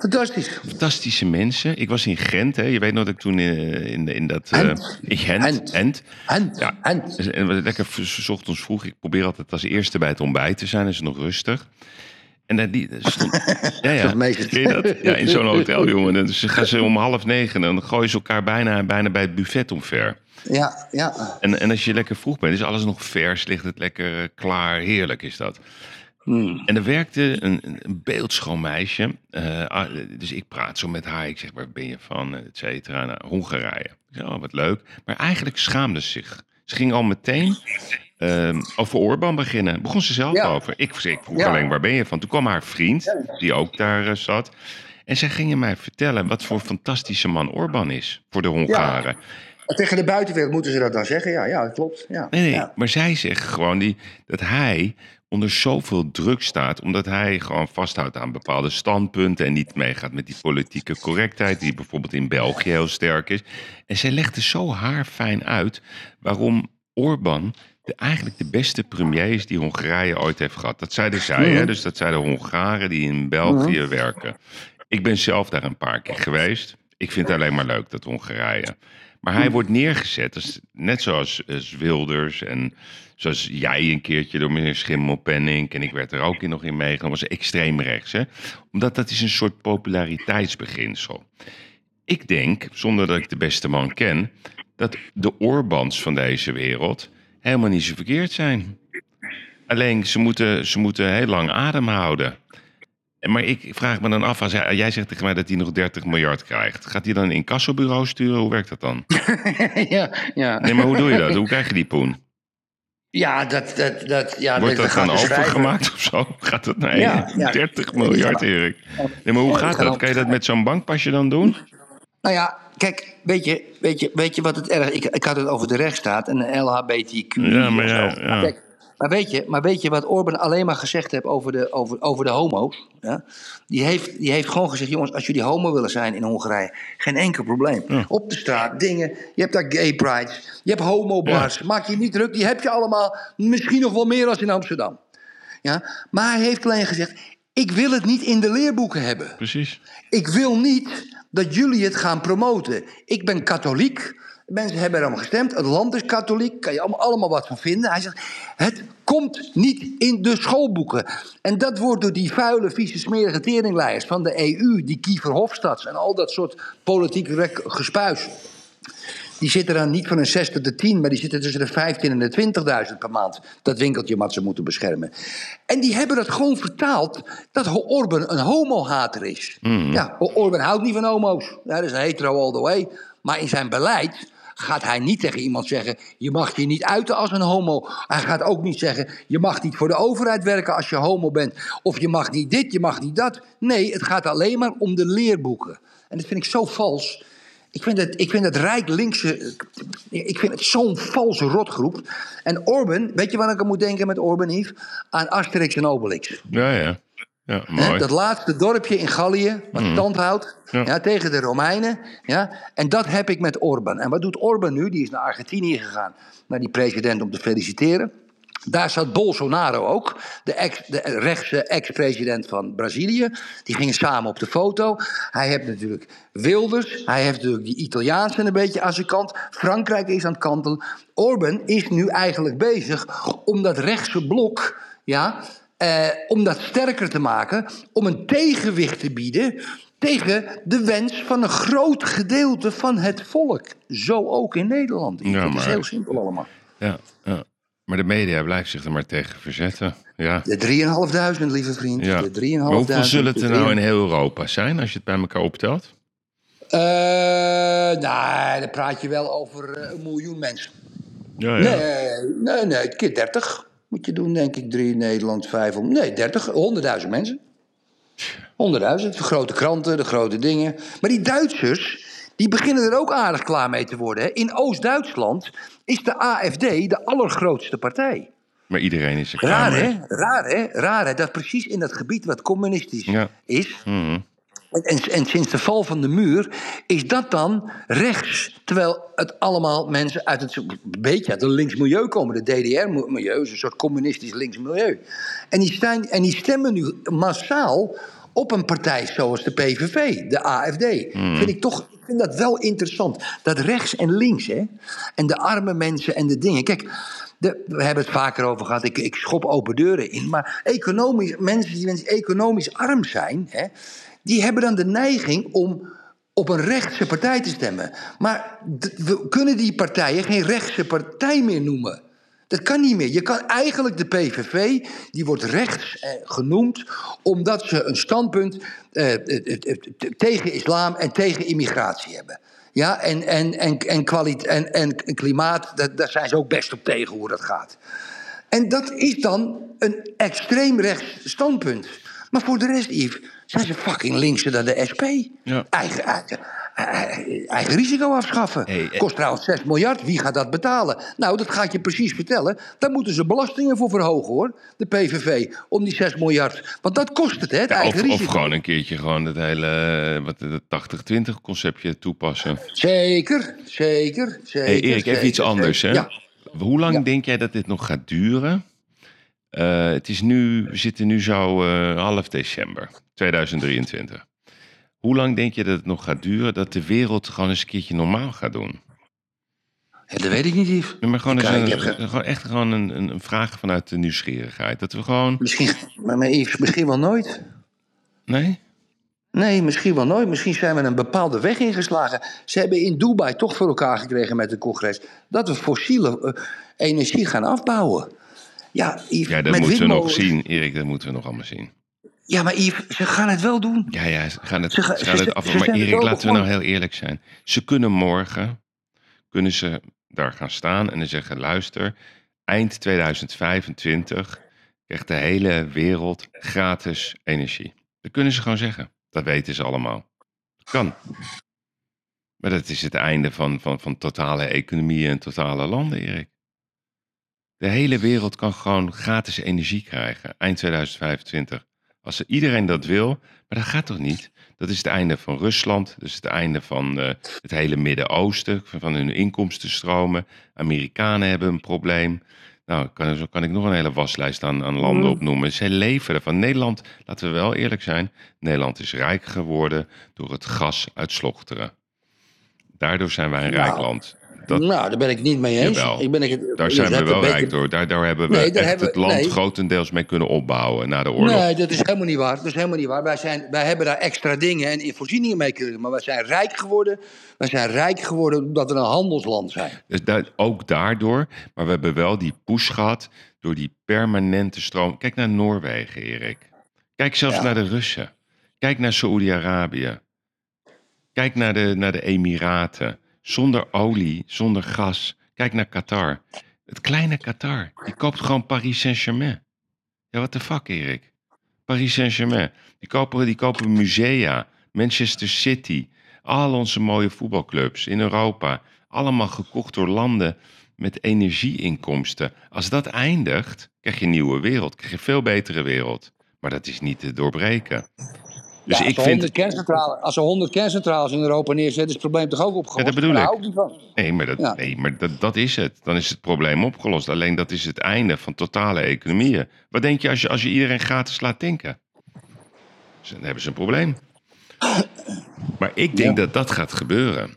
Fantastisch. Fantastische mensen. Ik was in Gent, hè. Je weet nog dat ik toen in, in, in dat... eh, Gent. in Gent. Gent. Gent. Hand, Ja. hand. Dus, En wat lekker 's ochtends vroeg. Ik probeer altijd als eerste bij het ontbijt te zijn. is het nog rustig. En daar die, stond, ja, ja. Dat? Ja, in zo'n hotel, jongen. Dan gaan ze om half negen en dan gooien ze elkaar bijna, bijna bij het buffet omver. Ja, ja. En, en als je lekker vroeg bent, is alles nog vers, ligt het lekker eh, klaar. Heerlijk is dat. Hmm. En er werkte een, een- beeldschoon meisje. eh, ah, dus ik praat zo met haar. Ik zeg, waar ben je van? Et cetera. Nou, Hongarije. Zeg, oh, wat leuk. Maar eigenlijk schaamde ze zich. Ze ging al meteen ehm, over Orbán beginnen. Begon ze zelf Ja. over. Ik, ik vroeg Ja. alleen, waar ben je van? Toen kwam haar vriend, die ook daar eh, zat. En zij gingen mij vertellen wat voor fantastische man Orbán is voor de Hongaren. Tegen de buitenwereld moeten ze dat dan zeggen. Ja, ja dat klopt. Ja. Nee, nee, Ja. maar zij zegt gewoon die, dat hij onder zoveel druk staat, omdat hij gewoon vasthoudt aan bepaalde standpunten en niet meegaat met die politieke correctheid, die bijvoorbeeld in België heel sterk is. En zij legde zo haarfijn uit waarom Orbán de, eigenlijk de beste premier is die Hongarije ooit heeft gehad. Dat zeiden zij, hè? dus dat zeiden Hongaren die in België werken. Ik ben zelf daar een paar keer geweest. Ik vind het alleen maar leuk, dat Hongarije. Maar hij wordt neergezet, net zoals, als Wilders en zoals jij een keertje door meneer Schimmelpenninck... en ik werd er ook in nog in meegenomen, was extreem rechts. Hè? Omdat dat is een soort populariteitsbeginsel. Ik denk, zonder dat ik de beste man ken... dat de Orbans van deze wereld helemaal niet zo verkeerd zijn. Alleen ze moeten, ze moeten heel lang adem houden. Maar ik vraag me dan af, als jij zegt tegen mij dat hij nog 30 miljard krijgt. Gaat hij dan een incassobureau sturen? Hoe werkt dat dan? ja, ja. Nee, maar hoe doe je dat? Hoe krijg je die poen? ja, dat, dat, dat, ja, Wordt dat gaat dan overgemaakt of zo? Gaat dat naar Ja, ja. 30 miljard, Erik? Nee, maar hoe gaat dat? Kan je dat met zo'n bankpasje dan doen? Nou ja, kijk, weet je, weet je, weet je wat het erg... Ik, ik had het over de rechtsstaat en de LHBTQ. Ja, maar ja, ja. Kijk, maar, weet je, maar weet je wat Orbán alleen maar gezegd heeft over de, over, over de homo's? Ja? Die, heeft, die heeft gewoon gezegd, jongens, als jullie homo willen zijn in Hongarije... geen enkel probleem. Op de straat, dingen. Je hebt daar gay prides. Je hebt homobars. Maak je niet druk. Die heb je allemaal. Misschien nog wel meer als in Amsterdam. Ja? Maar hij heeft alleen gezegd... ik wil het niet in de leerboeken hebben. Precies. Ik wil niet dat jullie het gaan promoten. Ik ben katholiek. Mensen hebben erom gestemd. Het land is katholiek. Kan je allemaal, wat van vinden. Hij zegt, het komt niet in de schoolboeken. En dat wordt door die vuile, vieze, smerige teringlijers van de EU... die Kiefer Hofstads en al dat soort politiek gespuis... Die zitten dan niet van een 6 tot de 10, maar die zitten tussen de 15 en de 20.000 per maand. Dat winkeltje wat ze moeten beschermen. En die hebben dat gewoon vertaald dat Orbán een homohater is. Ja, O- Orbán houdt niet van homo's. Ja, dat is een hetero all the way. Maar in zijn beleid gaat hij niet tegen iemand zeggen: je mag je niet uiten als een homo. Hij gaat ook niet zeggen: je mag niet voor de overheid werken als je homo bent. Of je mag niet dit, je mag niet dat. Nee, het gaat alleen maar om de leerboeken. En dat vind ik zo vals. Ik vind het, ik vind het rijk linkse. Ik vind het zo'n valse rotgroep. En Orban, weet je waar ik aan moet denken met Orban, Yves? Aan Asterix en Obelix. Ja, ja. Ja, mooi. dat laatste dorpje in Gallië, wat stand houdt Ja. ja. tegen de Romeinen. Ja, en dat heb ik met Orban. En wat doet Orban nu? Die is naar Argentinië gegaan, naar die president om te feliciteren. Daar zat Bolsonaro ook, de, ex, de rechtse ex-president van Brazilië. Die gingen samen op de foto. Hij heeft natuurlijk Wilders. Hij heeft natuurlijk die Italiaanse een beetje aan zijn kant. Frankrijk is aan het kantelen. Orban is nu eigenlijk bezig om dat rechtse blok... Ja, eh, om dat sterker te maken, om een tegenwicht te bieden tegen de wens van een groot gedeelte van het volk. Zo ook in Nederland. Ja, Het is heel simpel allemaal. Ja, ja. Maar de media blijft zich er maar tegen verzetten. Ja. De 3.500, lieve vriend. ja. De 3.500. Maar hoeveel zullen het er nou in 3.500. heel Europa zijn, als je het bij elkaar optelt? Eh, nee, dan praat je wel over eh, een miljoen mensen. Ja, ja. Nee, nee, nee, keer 30 moet je doen, denk ik. 3 Nederland, 500. Nee, 30, 100.000 mensen. 100.000, de grote kranten, de grote dingen. Maar die Duitsers, die beginnen er ook aardig klaar mee te worden. hè. In Oost-Duitsland is de AFD de allergrootste partij. Maar iedereen is er Raar klaar hè? mee. Raar hè? Raar hè? Dat precies in dat gebied wat communistisch Ja. is. En, en, en sinds de val van de muur is dat dan rechts. Terwijl het allemaal mensen uit het een beetje uit een links milieu komen. De DDR-milieu is een soort communistisch links milieu. En die, staan, en die stemmen nu massaal op een partij zoals de PVV, de AFD. Vind ik toch, ik vind dat wel interessant. Dat rechts en links, hè. En de arme mensen en de dingen. Kijk, de, we hebben het vaker over gehad. Ik, ik schop open deuren in. Maar economisch, mensen die mensen economisch arm zijn, hè, die hebben dan de neiging om op een rechtse partij te stemmen. Maar we kunnen die partijen geen rechtse partij meer noemen. Dat kan niet meer. Je kan eigenlijk de PVV, die wordt rechts eh, genoemd, omdat ze een standpunt eh, eh, eh, tegen islam en tegen immigratie hebben. Ja, en, en, en, en, en, en klimaat, daar, daar zijn ze ook best op tegen hoe dat gaat. En dat is dan een extreem rechts standpunt. Maar voor de rest, Yves, zijn ze fucking linkser dan de SP. Ja. Eigen, eigen, eigen, risico afschaffen. Hey, eh. Kost trouwens 6 miljard. Wie gaat dat betalen? Nou, dat ga ik je precies vertellen. Daar moeten ze belastingen voor verhogen, hoor. De PVV. Om die 6 miljard. Want dat kost het, hè? Het Ja, eigen of, of risico. gewoon een keertje gewoon het hele eh, wat, het 80-20 conceptje toepassen. Zeker, zeker, zeker. Hey Erik, even iets anders. Hè? Ja. Hoe lang denk jij dat dit nog gaat duren? Eh, het is nu, we zitten nu zo eh, half december 2023. Hoe lang denk je dat het nog gaat duren dat de wereld gewoon eens een keertje normaal gaat doen? Ja, dat weet ik niet, Yves. Nee, maar gewoon, een, gewoon echt gewoon een, een, vraag vanuit de nieuwsgierigheid. Dat we gewoon. Misschien, maar, maar Yves, misschien wel nooit. Nee? Nee, misschien wel nooit. Misschien zijn we een bepaalde weg ingeslagen. Ze hebben in Dubai toch voor elkaar gekregen met het congres... dat we fossiele eh, energie gaan afbouwen. Ja, Yves, Ja, dat met moeten we nog zien, Erik. Dat moeten we nog allemaal zien. Ja, maar Yves, ze gaan het wel doen. Ja, ja, ze gaan het, Ze ze ga- gaan ze- het af. Maar er Erik, laten we nou heel eerlijk zijn. Ze kunnen morgen, kunnen ze daar gaan staan en dan zeggen... luister, eind 2025 krijgt de hele wereld gratis energie. Dat kunnen ze gewoon zeggen. Dat weten ze allemaal. Dat kan. Maar dat is het einde van, van, van totale economieën en totale landen, Erik. De hele wereld kan gewoon gratis energie krijgen eind 2025. Als er iedereen dat wil, maar dat gaat toch niet? Dat is het einde van Rusland, dat is het einde van eh, het hele Midden-Oosten, van hun inkomstenstromen. Amerikanen hebben een probleem. Nou, kan, zo kan ik nog een hele waslijst aan, aan landen opnoemen. Zij leven ervan. Nederland, laten we wel eerlijk zijn, Nederland is rijk geworden door het gas uit Slochteren. Daardoor zijn wij een rijk Nou, land. Dat, nou, daar ben ik niet mee eens. Jawel. Ik ben ik daar zijn we wel rijk door. Daar, daar hebben we Nee, daar echt hebben het land nee. grotendeels mee kunnen opbouwen na de oorlog. Nee, dat is helemaal niet waar. Dat is helemaal niet waar. Wij, zijn, wij hebben daar extra dingen en in voorzieningen mee kunnen doen. Maar wij zijn rijk geworden. Wij zijn rijk geworden omdat we een handelsland zijn. Dus daar, ook daardoor. Maar we hebben wel die push gehad door die permanente stroom. Kijk naar Noorwegen, Erik. Kijk zelfs Ja. naar de Russen. Kijk naar Saoedi-Arabië. Kijk naar de, naar de Emiraten. Zonder olie, zonder gas. Kijk naar Qatar. Het kleine Qatar. Die koopt gewoon Paris Saint-Germain. Ja, what the fuck, Erik? Paris Saint-Germain. Die kopen, die kopen musea. Manchester City. Al onze mooie voetbalclubs in Europa. Allemaal gekocht door landen met energieinkomsten. Als dat eindigt, krijg je een nieuwe wereld. Krijg je een veel betere wereld. Maar dat is niet te doorbreken. Dus Ja, ik als, er 100 vind... kerncentrales, als er 100 kerncentrales in Europa neerzetten, is het probleem toch ook opgelost? Ja, dat bedoel Daar ik. van. Nee, maar, dat, Ja. nee, maar dat, dat is het. Dan is het probleem opgelost. Alleen dat is het einde van totale economieën. Wat denk je als je, als je iedereen gratis laat tanken? Dus Dan hebben ze een probleem. Maar ik denk Ja. dat dat gaat gebeuren.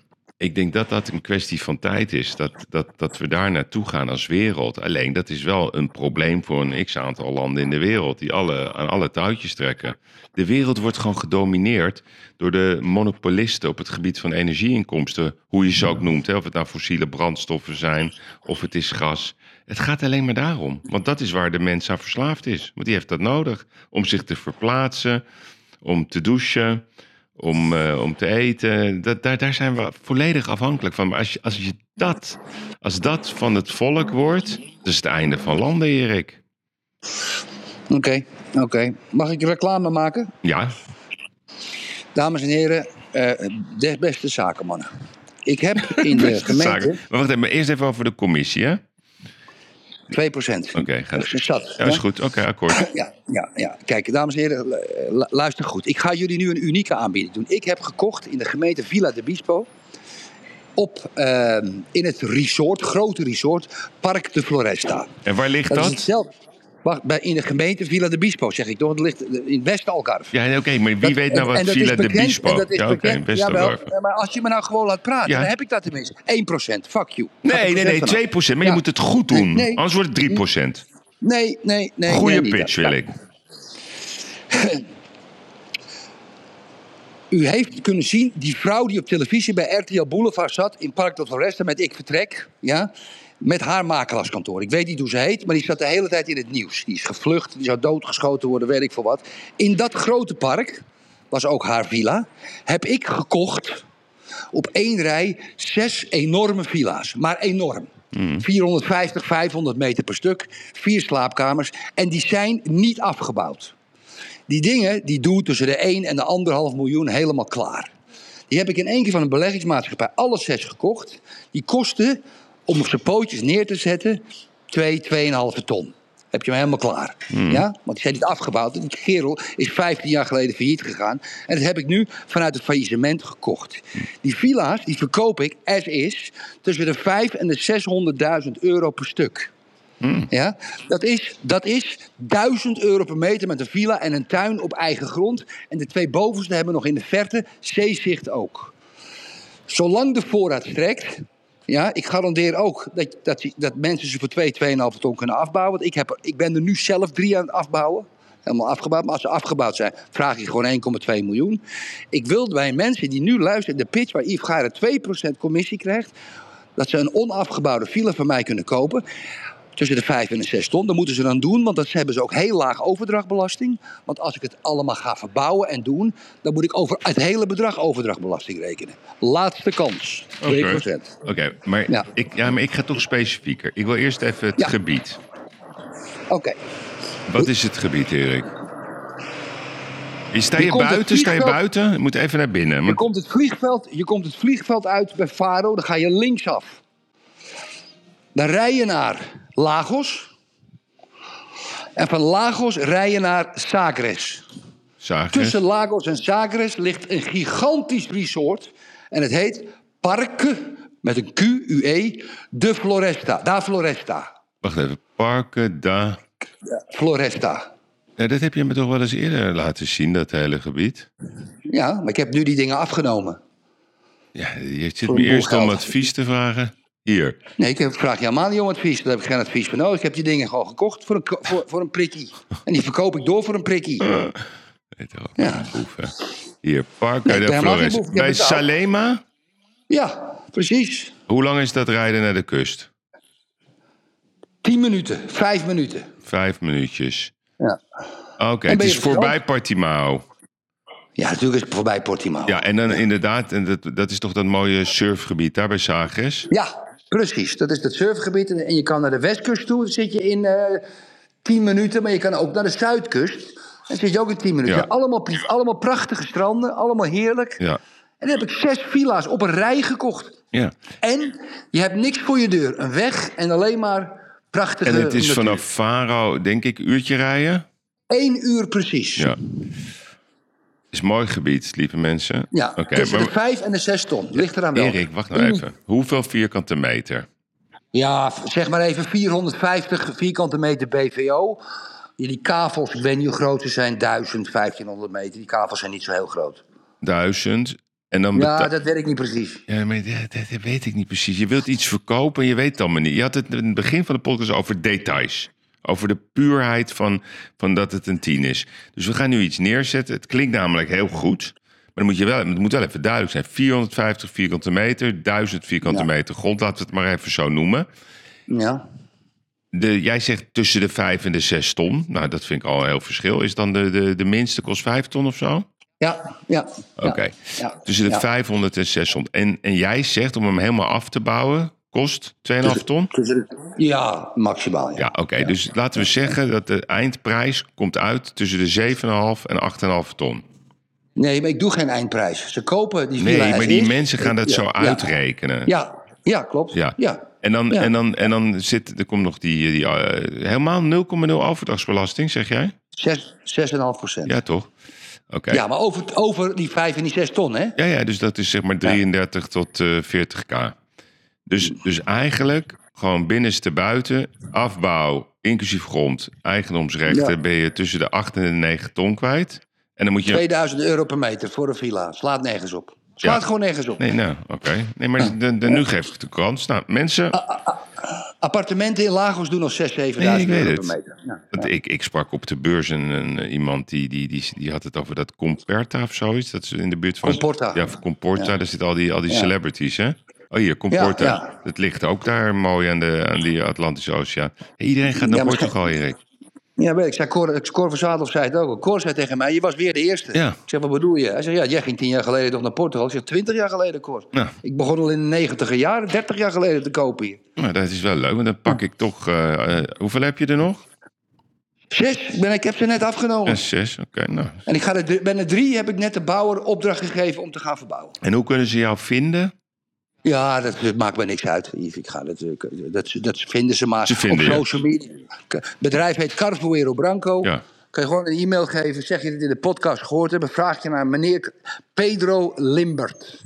Ik denk dat dat een kwestie van tijd is. Dat, dat, dat we daar naartoe gaan als wereld. Alleen dat is wel een probleem voor een x aantal landen in de wereld. Die alle, aan alle touwtjes trekken. De wereld wordt gewoon gedomineerd door de monopolisten op het gebied van energieinkomsten. Hoe je ze ook noemt. Hè? Of het nou fossiele brandstoffen zijn of het is gas. Het gaat alleen maar daarom. Want dat is waar de mens aan verslaafd is. Want die heeft dat nodig. Om zich te verplaatsen, om te douchen, om, eh, om te eten. Dat, daar, daar zijn we volledig afhankelijk van. Maar als je, als je dat, als dat van het volk wordt, is het einde van landen, Erik. Oké, oké. Mag ik reclame maken? Ja, Dames en heren, eh de beste zakenmannen. Ik heb in de gemeente zaken. Maar wacht even, maar eerst even over de commissie, hè? 2 procent. Oké, ga- Dat is zat. Ja, is goed. Oké, akkoord. Ja, ja, ja. Kijk, dames en heren, lu- luister goed. Ik ga jullie nu een unieke aanbieding doen. Ik heb gekocht in de gemeente Villa de Bispo. Op, ehm, in het resort, grote resort, Park de Floresta. En waar ligt Dat is dat? hetzelfde. Wacht, bij, in de gemeente Villa de Bispo, zeg ik toch? Het ligt in West-Algarve. Ja, oké, maar wie Dat- weet nou wat Villa de Bispo? dat is Ja, oké, Westerbork. Jawel, maar als je me nou gewoon laat praten, Ja. dan heb ik dat tenminste. 1%, fuck you. Nee, nee, nee, vanaf. 2%. Maar je moet het goed doen. Nee, nee. Anders wordt het 3%. Nee, nee, nee. Goeie nee, pitch wil ik. U heeft kunnen zien, die vrouw die op televisie bij RTL Boulevard zat in Park de Floresta met Ik Vertrek, ja, met haar makelaarskantoor. Ik weet niet hoe ze heet, maar die zat de hele tijd in het nieuws. Die is gevlucht, die zou doodgeschoten worden, weet ik veel wat. In dat grote park, was ook haar villa, heb ik gekocht op één rij zes enorme villa's. Maar enorm. 450, 500 meter per stuk, vier slaapkamers. En die zijn niet afgebouwd. Die dingen die doen tussen de 1 en de 1,5 miljoen helemaal klaar. Die heb ik in één keer van een beleggingsmaatschappij alle zes gekocht. Die kosten, om op zijn pootjes neer te zetten, 2, 2,5 ton. Heb je hem helemaal klaar. Ja? Want die zijn niet afgebouwd. Die kerel is 15 jaar geleden failliet gegaan. En dat heb ik nu vanuit het faillissement gekocht. Die villa's die verkoop ik as is tussen de 5 en de 600.000 euro per stuk. Ja, dat is, dat is 1000 euro per meter met een villa en een tuin op eigen grond. En de twee bovenste hebben nog in de verte zeezicht ook. Zolang de voorraad strekt, ja, ik garandeer ook dat, dat, dat mensen ze voor 2, 2,5 ton kunnen afbouwen. Want ik, heb, ik ben er nu zelf drie aan het afbouwen. helemaal afgebouwd. Maar als ze afgebouwd zijn, vraag je gewoon 1,2 miljoen. Ik wil bij mensen die nu luisteren, de pitch waar Yves Gaire 2% commissie krijgt, dat ze een onafgebouwde villa van mij kunnen kopen. Tussen de 5 en de 6 ton. Dat moeten ze dan doen, want dat hebben ze ook heel laag overdrachtbelasting. Want als ik het allemaal ga verbouwen en doen, dan moet ik over het hele bedrag overdrachtbelasting rekenen. Laatste kans. 2%. Oké, maar, Ja. Ik, ja, maar ik ga toch specifieker. Ik wil eerst even het Ja. gebied. Oké. Wat is het gebied, Erik? Je sta Je buiten? Sta je buiten? Je moet even naar binnen. Je komt, het vliegveld, je komt het vliegveld uit bij Faro, dan ga je linksaf. Dan rij je naar Lagos. En van Lagos rij je naar Sagres. Tussen Lagos en Sagres ligt een gigantisch resort. En het heet Parque, met een Q-U-E, de Floresta. Da Floresta. Wacht even. Parken, da. Floresta. Ja, dat heb je me toch wel eens eerder laten zien, dat hele gebied. Ja, maar ik heb nu die dingen afgenomen. Ja, je zit me eerst om advies te vragen. Hier. Nee, ik heb- vraag je helemaal niet om advies. Daar heb ik geen advies voor nodig. Ik heb die dingen gewoon gekocht voor een, voor, voor een prikkie. En die verkoop ik door voor een prikkie. Weet je wel, Ja. Hier, Parque Nee, ik de Flores. Bij. Salema? Ja, precies. Hoe lang is dat rijden naar de kust? Tien minuten, vijf minuten. Vijf minuutjes. Ja, Oké, het is voorbij verstand? Portimao. ja natuurlijk is het voorbij Portimao. Ja, en dan inderdaad, en dat, dat is toch dat mooie surfgebied daar bij Sagres? Ja, precies. Dat is het surfgebied. En je kan naar de westkust toe. Zit je in eh tien minuten. Maar je kan ook naar de zuidkust. En dan zit je ook in tien minuten. Ja. Allemaal, allemaal prachtige stranden. Allemaal heerlijk. Ja. En dan heb ik zes villa's op een rij gekocht. Ja. En je hebt niks voor je deur. Een weg en alleen maar prachtige En het is natuur. vanaf Faro, denk ik, uurtje rijden. Eén uur precies. Ja. Is een mooi gebied, lieve mensen. Ja, Oké, tussen maar de vijf en de zes ton. Ligt eraan wel. Erik, wacht nou even. Hoeveel vierkante meter? Ja, zeg maar even 450 vierkante meter BVO. Die kavels, ik weet niet hoe groot ze zijn, 1000, 1500 meter. Die kavels zijn niet zo heel groot. Duizend. En dan Ja, dat weet ik niet precies. Ja, maar dat, dat- dat weet ik niet precies. Je wilt iets verkopen en je weet het allemaal niet. Je had het in het begin van de podcast over details. Over de puurheid van, van dat het een 10 is. Dus we gaan nu iets neerzetten. Het klinkt namelijk heel goed. Maar dan moet je wel, het moet wel even duidelijk zijn. 450 vierkante meter, 1000 vierkante Ja. meter grond. Laten we het maar even zo noemen. Ja. De, jij zegt tussen de 5 en de 6 ton. Nou, dat vind ik al een heel verschil. Is dan de, de, de minste kost 5 ton of zo? Ja, ja. Oké. Ja. Tussen de ja. 500 en 600. En, en jij zegt om hem helemaal af te bouwen, kost 2,5 ton? Tussen Ja, maximaal. Ja. Ja, oké. Dus laten we zeggen dat de eindprijs komt uit tussen de 7,5 en 8,5 ton. Nee, maar ik doe geen eindprijs. Ze kopen die Nee, maar die is. mensen gaan dat Ja, zo uitrekenen. Ja, ja klopt. Ja. Ja. En dan, en dan, en dan zit, er komt nog die, die eh, helemaal 0,0 overdrachtsbelasting, zeg jij? Zes- 6,5 procent. Ja, toch? Oké. Ja, maar over, over die 5 en die 6 ton, hè? Ja, ja, dus dat is zeg maar 33 tot eh 40k. Dus, dus eigenlijk gewoon binnenste buiten, afbouw, inclusief grond, eigendomsrechten, Ja. ben je tussen de 8 en de 9 ton kwijt. En dan moet je. 2000 euro per meter voor een villa. Slaat nergens op. Slaat Ja. gewoon nergens op. Nee, nou, oké. Nee, maar de, de, nu geef ik de kans. Nou, mensen, Appartementen in Lagos doen nog 6, 7.000 Nee, euro het. per meter. Ja. want ik, ik sprak op de beurs een, een, iemand die, die, die, die had het over dat Comperta of zoiets. Dat is in de buurt van. Comporta. Ja, Comporta. Daar zitten al die, al die Ja. celebrities, hè? Oh, hier, Comporta. Ja, ja. Het ligt ook daar mooi aan, de, aan die Atlantische Oceaan. Iedereen gaat naar Ja, Portugal, Erik. Ja, weet ik. Zei Cor, Cor van Zadel zei het ook. Cor zei tegen mij, je was weer de eerste. Ja. Ik zeg, wat bedoel je? Hij zei, ja, jij ging tien jaar geleden nog naar Portugal. Ik zeg, twintig jaar geleden, Cor. Ja. Ik begon al in de negentiger jaren, dertig jaar geleden te kopen hier. Nou, dat is wel leuk, want dan pak ik toch... eh, eh, hoeveel heb je er nog? Zes, ik, ben, ik heb ze net afgenomen. Ja, zes, oké. nou. En ik ga er, ben er drie, heb ik net de bouwer opdracht gegeven om te gaan verbouwen. En hoe kunnen ze jou vinden? Ja, dat, dat maakt me niks uit. Ik ga dat, eh, dat, dat vinden ze maar Ze vinden op social media. Het bedrijf heet Carboero Branco. Ja. Kan je gewoon een e-mail geven. Zeg je dit in de podcast gehoord hebben. Vraag je naar meneer Pedro Limbert.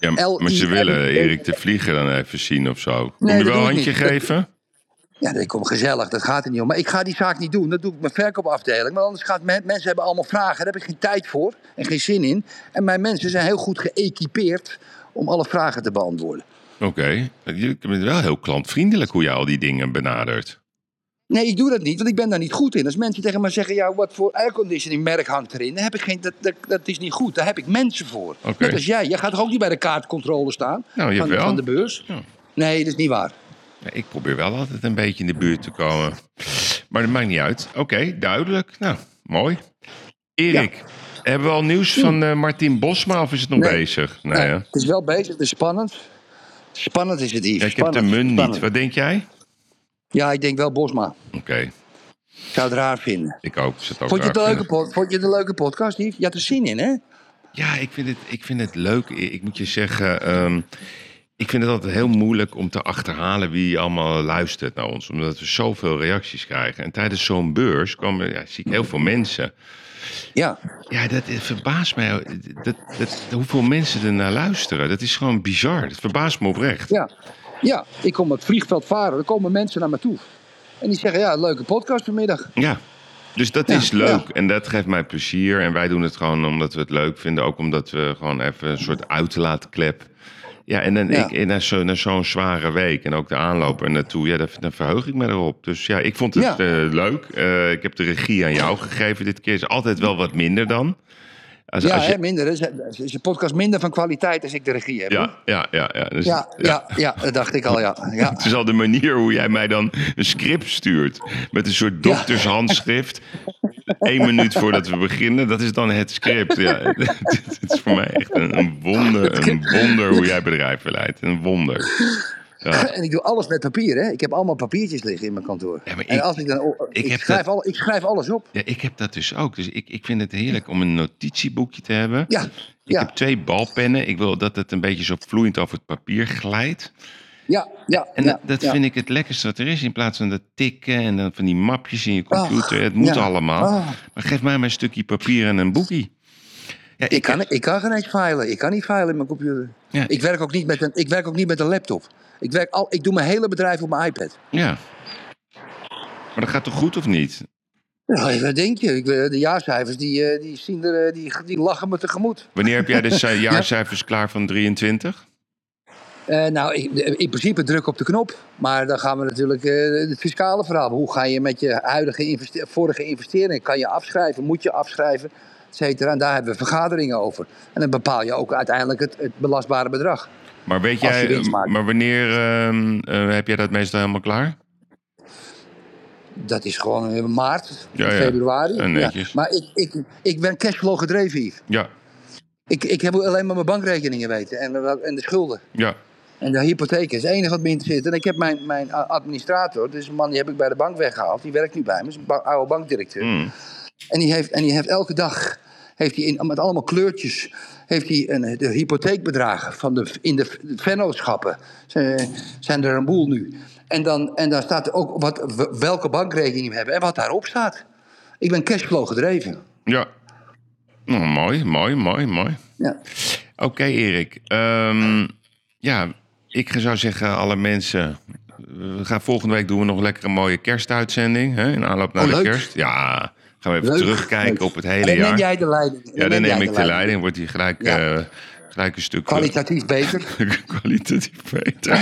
Ja, maar ze willen Erik de Vlieger dan even zien of zo. Kom je wel een ik handje geven? Ja, dat komt gezellig. Dat gaat er niet om. Maar ik ga die zaak niet doen. Dat doe ik mijn verkoopafdeling. Maar anders gaat men, mensen hebben allemaal vragen. Daar heb ik geen tijd voor en geen zin in. En mijn mensen zijn heel goed geëquipeerd om alle vragen te beantwoorden. Oké. Je bent wel heel klantvriendelijk hoe je al die dingen benadert. Nee, ik doe dat niet, want ik ben daar niet goed in. Als mensen tegen mij zeggen, ja, wat voor airconditioning merk hangt erin, dan heb ik geen, dat, dat, dat is niet goed. Daar heb ik mensen voor. Oké. Net als jij. Jij gaat toch ook niet bij de kaartcontrole staan Nou, van, de beurs? Ja. Nee, dat is niet waar. Ja, ik probeer wel altijd een beetje in de buurt te komen. Maar dat maakt niet uit. Oké, duidelijk. Nou, mooi. Erik, hebben we al nieuws van eh Martin Bosma of is het nog Nee. bezig? Nee, het is wel bezig, het is spannend. Spannend is het hier. Ja, ik heb de munt niet. Wat denk jij? Ja, ik denk wel Bosma. Oké, Ik zou het raar vinden. ik ook. Het ook Vond je, het een leuke pod- vond je het een leuke podcast, Yves? Je had er zin in, hè? Ja, ik vind het, ik vind het leuk. Ik ik moet je zeggen, ehm, ik vind het altijd heel moeilijk om te achterhalen wie allemaal luistert naar ons. Omdat we zoveel reacties krijgen. En tijdens zo'n beurs komen, ja, zie ik heel veel mensen. Ja. Ja, dat verbaast mij. Dat, dat, hoeveel mensen er naar luisteren. Dat is gewoon bizar. Dat verbaast me oprecht. Ja. Ja, ik kom op het vliegveld varen. Er komen mensen naar me toe. En die zeggen, ja, leuke podcast vanmiddag. Ja, dus dat Ja, is leuk ja. en dat geeft mij plezier. En wij doen het gewoon omdat we het leuk vinden. Ook omdat we gewoon even een soort uitlaatklep. Ja, en dan Ja. Ik, en na zo- zo'n zware week en ook de aanloop er naartoe, ja, daar, daar verheug ik me erop. Dus ja, ik vond het Ja. eh, leuk. Eh, ik heb de regie aan jou gegeven dit keer. Is altijd wel wat minder dan. Als, Ja, als je, hè, minder. Is, is je podcast minder van kwaliteit als ik de regie heb. ja, ja, ja, ja. Dus, Ja, ja, ja, dat dacht ik al, ja. ja. Het is al de manier hoe jij mij dan een script stuurt. Met een soort doktershandschrift. Eén minuut voordat we beginnen, dat is dan het script. Ja, het is voor mij echt een, een wonder, een wonder hoe jij bedrijven leidt. Een wonder. Ja. En ik doe alles met papier, hè. Ik heb allemaal papiertjes liggen in mijn kantoor. Ja, maar en ik- als ik dan... ik schrijf, dat- al, ik schrijf alles op. ja, ik heb dat dus ook. Dus ik, ik vind het heerlijk om een notitieboekje te hebben. Ja, Ik heb twee balpennen. Ik wil dat het een beetje zo vloeiend over het papier glijdt. ja, ja. En dat, vind ik het lekkerste wat er is. In plaats van dat tikken en dan van die mapjes in je computer. het moet allemaal. Ah. Maar geef mij maar een stukje papier en een boekie. Ja, Ik kan, ik kan geen eens filen. Ik kan niet filen in mijn computer. Ja. Ik, werk ook niet met een, ik werk ook niet met een laptop. Ik, werk al, ik doe mijn hele bedrijf op mijn iPad. Ja. Maar dat gaat toch goed of niet? Ja, wat denk je? De jaarcijfers die, eh, die, zien er, eh, die, die lachen me tegemoet. Wanneer heb jij de ci- jaarcijfers klaar van 23? Eh, nou, in principe druk op de knop. Maar dan gaan we natuurlijk het fiscale verhaal. Hoe ga je met je huidige investe- vorige investeringen? Kan je afschrijven? Moet je afschrijven? Cetera. En daar hebben we vergaderingen over. En dan bepaal je ook uiteindelijk het, het belastbare bedrag. Maar weet jij, maakt. maar wanneer ehm, eh, heb jij dat meestal helemaal klaar? Dat is gewoon in maart, Ja, februari. Maar ik, ik, ik ben cashflow gedreven, Yves. Ja, Ik, ik heb alleen maar mijn bankrekeningen weten en, en de schulden. ja. En de hypotheek is het enige wat me interesseert. En ik heb mijn, mijn administrator, dus een man die heb ik bij de bank weggehaald. Die werkt nu bij me, is een oude bankdirecteur. Mm. En, die heeft, en die heeft elke dag, heeft hij in, met allemaal kleurtjes, heeft hij een, de hypotheekbedragen van de, in de, vennootschappen. Zijn, er een boel nu. En dan, en dan staat er ook wat, welke bankrekening we hebben en wat daarop staat. Ik ben cashflow gedreven. Ja. Nou, mooi, mooi, mooi, mooi. Ja. Oké, Erik. Ehm, ja, ik zou zeggen, alle mensen. We gaan volgende week doen we nog lekker een mooie kerstuitzending. Hè, in aanloop naar Oh, de leuk. kerst. Ja, gaan we even Leuk, terugkijken leuk. op het En hele dan neem jaar. jij de leiding. ja, dan neem ik de leiding. Wordt die gelijk, Ja. eh, gelijk een stuk Kwalitatief beter. kwalitatief beter.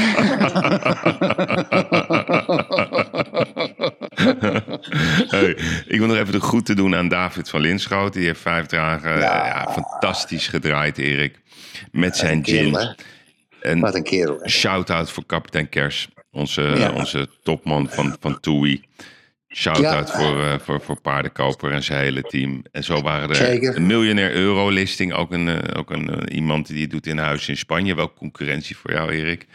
hey, ik wil nog even de groeten doen aan David van Linschoten. Die heeft vijf dagen Ja. ja, fantastisch gedraaid, Erik. Met zijn een kerel, gin. En Wat een kerel. shout-out voor kapitein Kers. Onze, onze topman van, van TUI. Shout-out Ja. voor, eh, voor, voor Paardenkoper en zijn hele team. En zo waren er Zeker. een miljonair euro-listing. Ook, een, eh, ook een, eh, iemand die het doet in huis in Spanje. Wel concurrentie voor jou, Erik.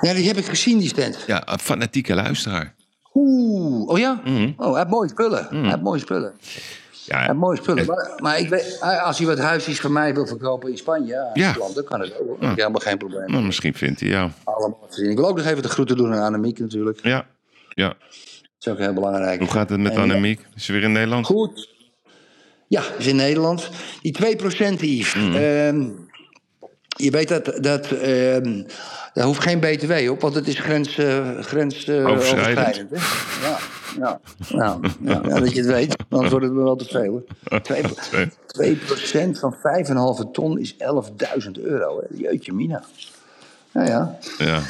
Ja, die heb ik gezien, die stand. Ja, een fanatieke luisteraar. Oeh, oh ja? Mhm. Oh, hij heeft mooie spullen. Hij heeft mooie spullen. Hij Ja, heeft mooie spullen. Maar, maar ik weet, als hij wat huisjes van mij wil verkopen in Spanje, ja, Ja. Dan kan het ook. Dat is helemaal geen probleem. nou, misschien vindt hij jou. Allemaal te zien. Ik wil ook nog even de groeten doen aan Annemiek natuurlijk. Ja, ja. Dat is ook heel belangrijk. Hoe gaat het met En, Annemiek? Is ze weer in Nederland? Goed. Ja, is in Nederland. Die 2% Yves. Ehm, je weet dat, dat ehm, daar hoeft geen BTW op, want het is grens, eh, grens eh, Overschrijdend. hè? Ja, ja, ja, ja, ja, dat je het weet. Anders wordt het me wel te veel. hè. Twee- Twee. 2% van 5,5 ton is 11.000 euro. Hè. Jeetje mina. Ja, ja. Ja.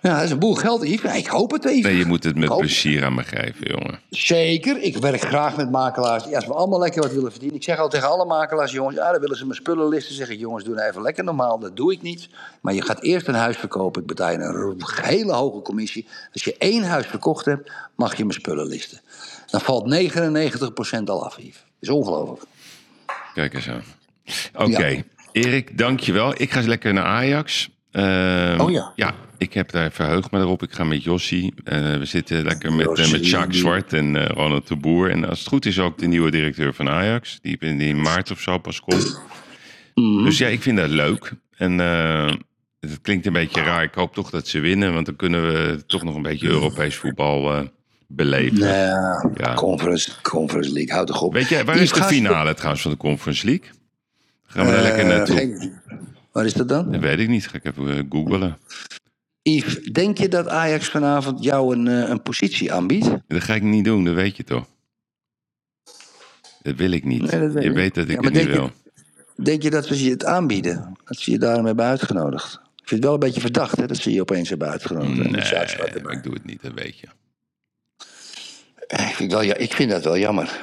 ja, dat is een boel geld, ik hoop het even. Nee, je moet het met plezier aan me geven, jongen. Zeker. Ik werk graag met makelaars. Ja, als we allemaal lekker wat willen verdienen. Ik zeg al tegen alle makelaars, jongens, ja, dan willen ze mijn spullen listen. zeg ik, jongens, doe nou even lekker normaal. Dat doe ik niet. Maar je gaat eerst een huis verkopen. Ik betaal je een hele hoge commissie. Als je één huis verkocht hebt, mag je mijn spullen listen. Dan valt 99% al af, Yves. is ongelooflijk. Kijk eens aan. Oké, Ja. Erik, dankjewel. Ik ga eens lekker naar Ajax. Ehm, Oh ja. Ja, ik heb daar verheugd me erop. Ik ga met Jossie. Eh, we zitten lekker met, eh, met. Jacques Zwart en eh, Ronald de Boer. En als het goed is ook de nieuwe directeur van Ajax. Die in, maart of zo pas komt. Mhm. Dus ja, ik vind dat leuk. En het klinkt een beetje raar. Ik hoop toch dat ze winnen. Want dan kunnen we toch nog een beetje Europees voetbal beleven. Ja, Ja. Conference, conference League, houd toch op. Weet je, waar is de finale trouwens van de Conference League? Gaan we daar lekker naartoe? geen- Waar is dat dan? Dat weet ik niet. Ga ik even eh, googlen. Yves, denk je dat Ajax vanavond jou een, eh, een positie aanbiedt? Dat ga ik niet doen, dat weet je toch? Dat wil ik niet. Nee, dat weet je ik. weet dat ik Ja, het niet je- wil. Denk je dat ze je het aanbieden? Dat ze je daarom hebben uitgenodigd? Ik vind het wel een beetje verdacht hè, dat ze je opeens hebben uitgenodigd. Nee, maar ik doe het niet, dat weet je. Eh, Ik vind, wel, ja, ik vind dat wel jammer.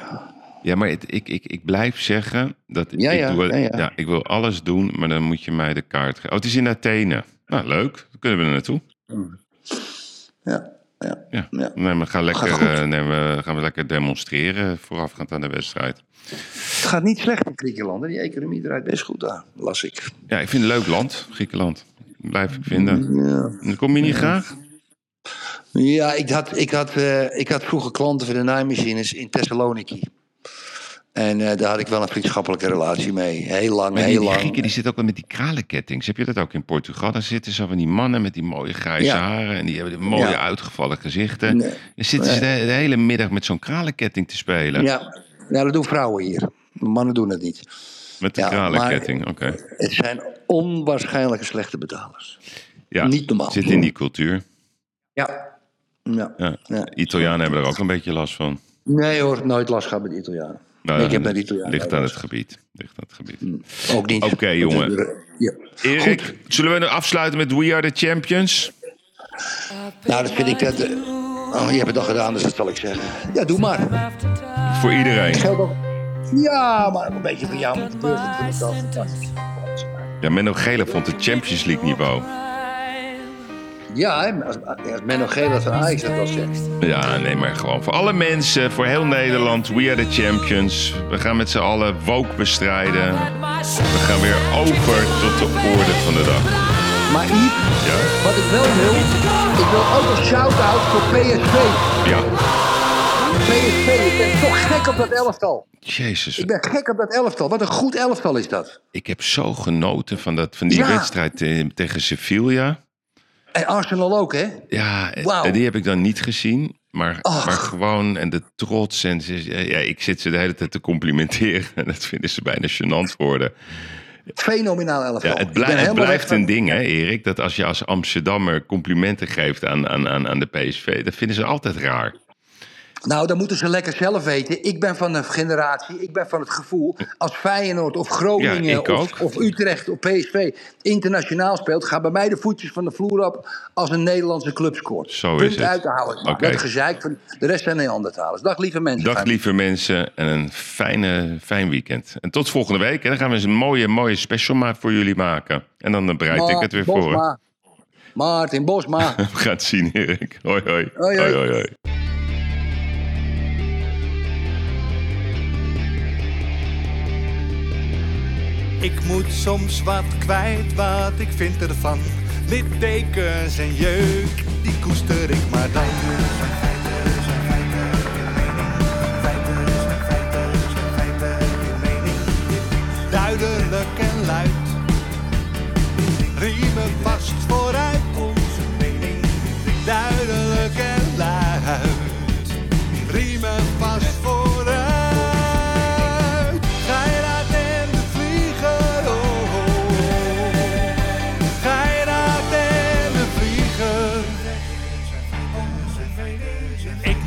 Ja, maar het- ik, ik, ik blijf zeggen dat Ja, ik, ja, doe, ja, ja. ik wil alles doen, maar dan moet je mij de kaart geven. Oh, het is in Athene. Nou, leuk. Dan kunnen we er naartoe. Ja, ja. Ja. Ja. Nee, we gaan, lekker, eh, nee, we gaan we lekker demonstreren voorafgaand aan de wedstrijd. Het gaat niet slecht in Griekenland. hè. Die economie draait best goed daar, las ik. Ja, ik vind het een leuk land, Griekenland. Blijf ik vinden. Ja, En Kom je niet graag? ja ik, had, ik, had, eh, ik had vroeger klanten voor de naaimachines in Thessaloniki. En eh, daar had ik wel een vriendschappelijke relatie mee. Heel lang, Maar heel die lang. Grieken die zitten ook wel met die kralenkettings. Heb je dat ook in Portugal? Daar zitten zo van die mannen met die mooie grijze Ja. haren. En die hebben die mooie Ja. uitgevallen gezichten. Nee. Dan zitten ze de, de hele middag met zo'n kralenketting te spelen. Ja, ja, dat doen vrouwen hier. Mannen doen het niet. Met de Ja, kralenketting, oké. Het zijn onwaarschijnlijke slechte betalers. Ja, niet normaal. Zit in die cultuur. Ja. ja. Ja. Ja. Italianen hebben er ook een beetje last van. Nee hoor, nooit last gehad met Italianen. Nou, ik heb Ligt aan het gebied. Ligt aan het gebied. gehad. Ook niet. Oké, jongen. Ja. Erik, Goed. zullen we nu afsluiten met We Are The Champions? Nou, dat vind ik dat. eh, Oh, je hebt het al gedaan, dus dat zal ik zeggen. Ja, doe maar. Voor iedereen. Ja, maar een beetje voor jou. Ja, Menno Gele vond het Champions League niveau. Ja, Menno Geel van Ajax dat wel zegt. Ja, nee, maar gewoon voor alle mensen, voor heel Nederland. We are the champions. We gaan met z'n allen woke bestrijden. We gaan weer over tot de orde van de dag. Maar Yves, Ja, wat ik wel wil, ik wil ook een shout-out voor PSV. ja. PSV, ik ben toch gek op dat elftal. Jezus, Ik ben gek op dat elftal. Wat een goed elftal is dat. ik heb zo genoten van, dat, van die Ja. wedstrijd tegen Sevilla. En Arsenal ook, hè? Ja, Wauw. die heb ik dan niet gezien. Maar, maar gewoon, en de trots. En ze, ja, ik zit ze de hele tijd te complimenteren. En dat vinden ze bijna gênant worden. Fenomenaal elftal. Ja, het, blij- blijft een ding, hè, Erik. Dat als je als Amsterdammer complimenten geeft aan, aan, aan, aan de PSV, dat vinden ze altijd raar. Nou, dan moeten ze lekker zelf weten. Ik ben van een generatie, ik ben van het gevoel... als Feyenoord of Groningen Ja, of, Utrecht of PSV internationaal speelt... gaan bij mij de voetjes van de vloer op als een Nederlandse club scoort. Zo Punt is het. uit te houden. Dat gezeik van de rest zijn Neandertalers. Dag lieve mensen. Dag lieve mensen en een fijne, fijn weekend. En tot volgende week. En dan gaan we eens een mooie, mooie special voor jullie maken. En dan bereid ik het weer voor. Maarten Bosma. We gaan het zien, Erik. Hoi, hoi. Hoi, hoi. hoi, hoi. Ik moet soms wat kwijt, wat ik vind ervan. Littekens en jeuk, die koester ik maar dan. Duidelijk en luid. Riemen vast vooruit onze mening. Duidelijk en luid. Riemen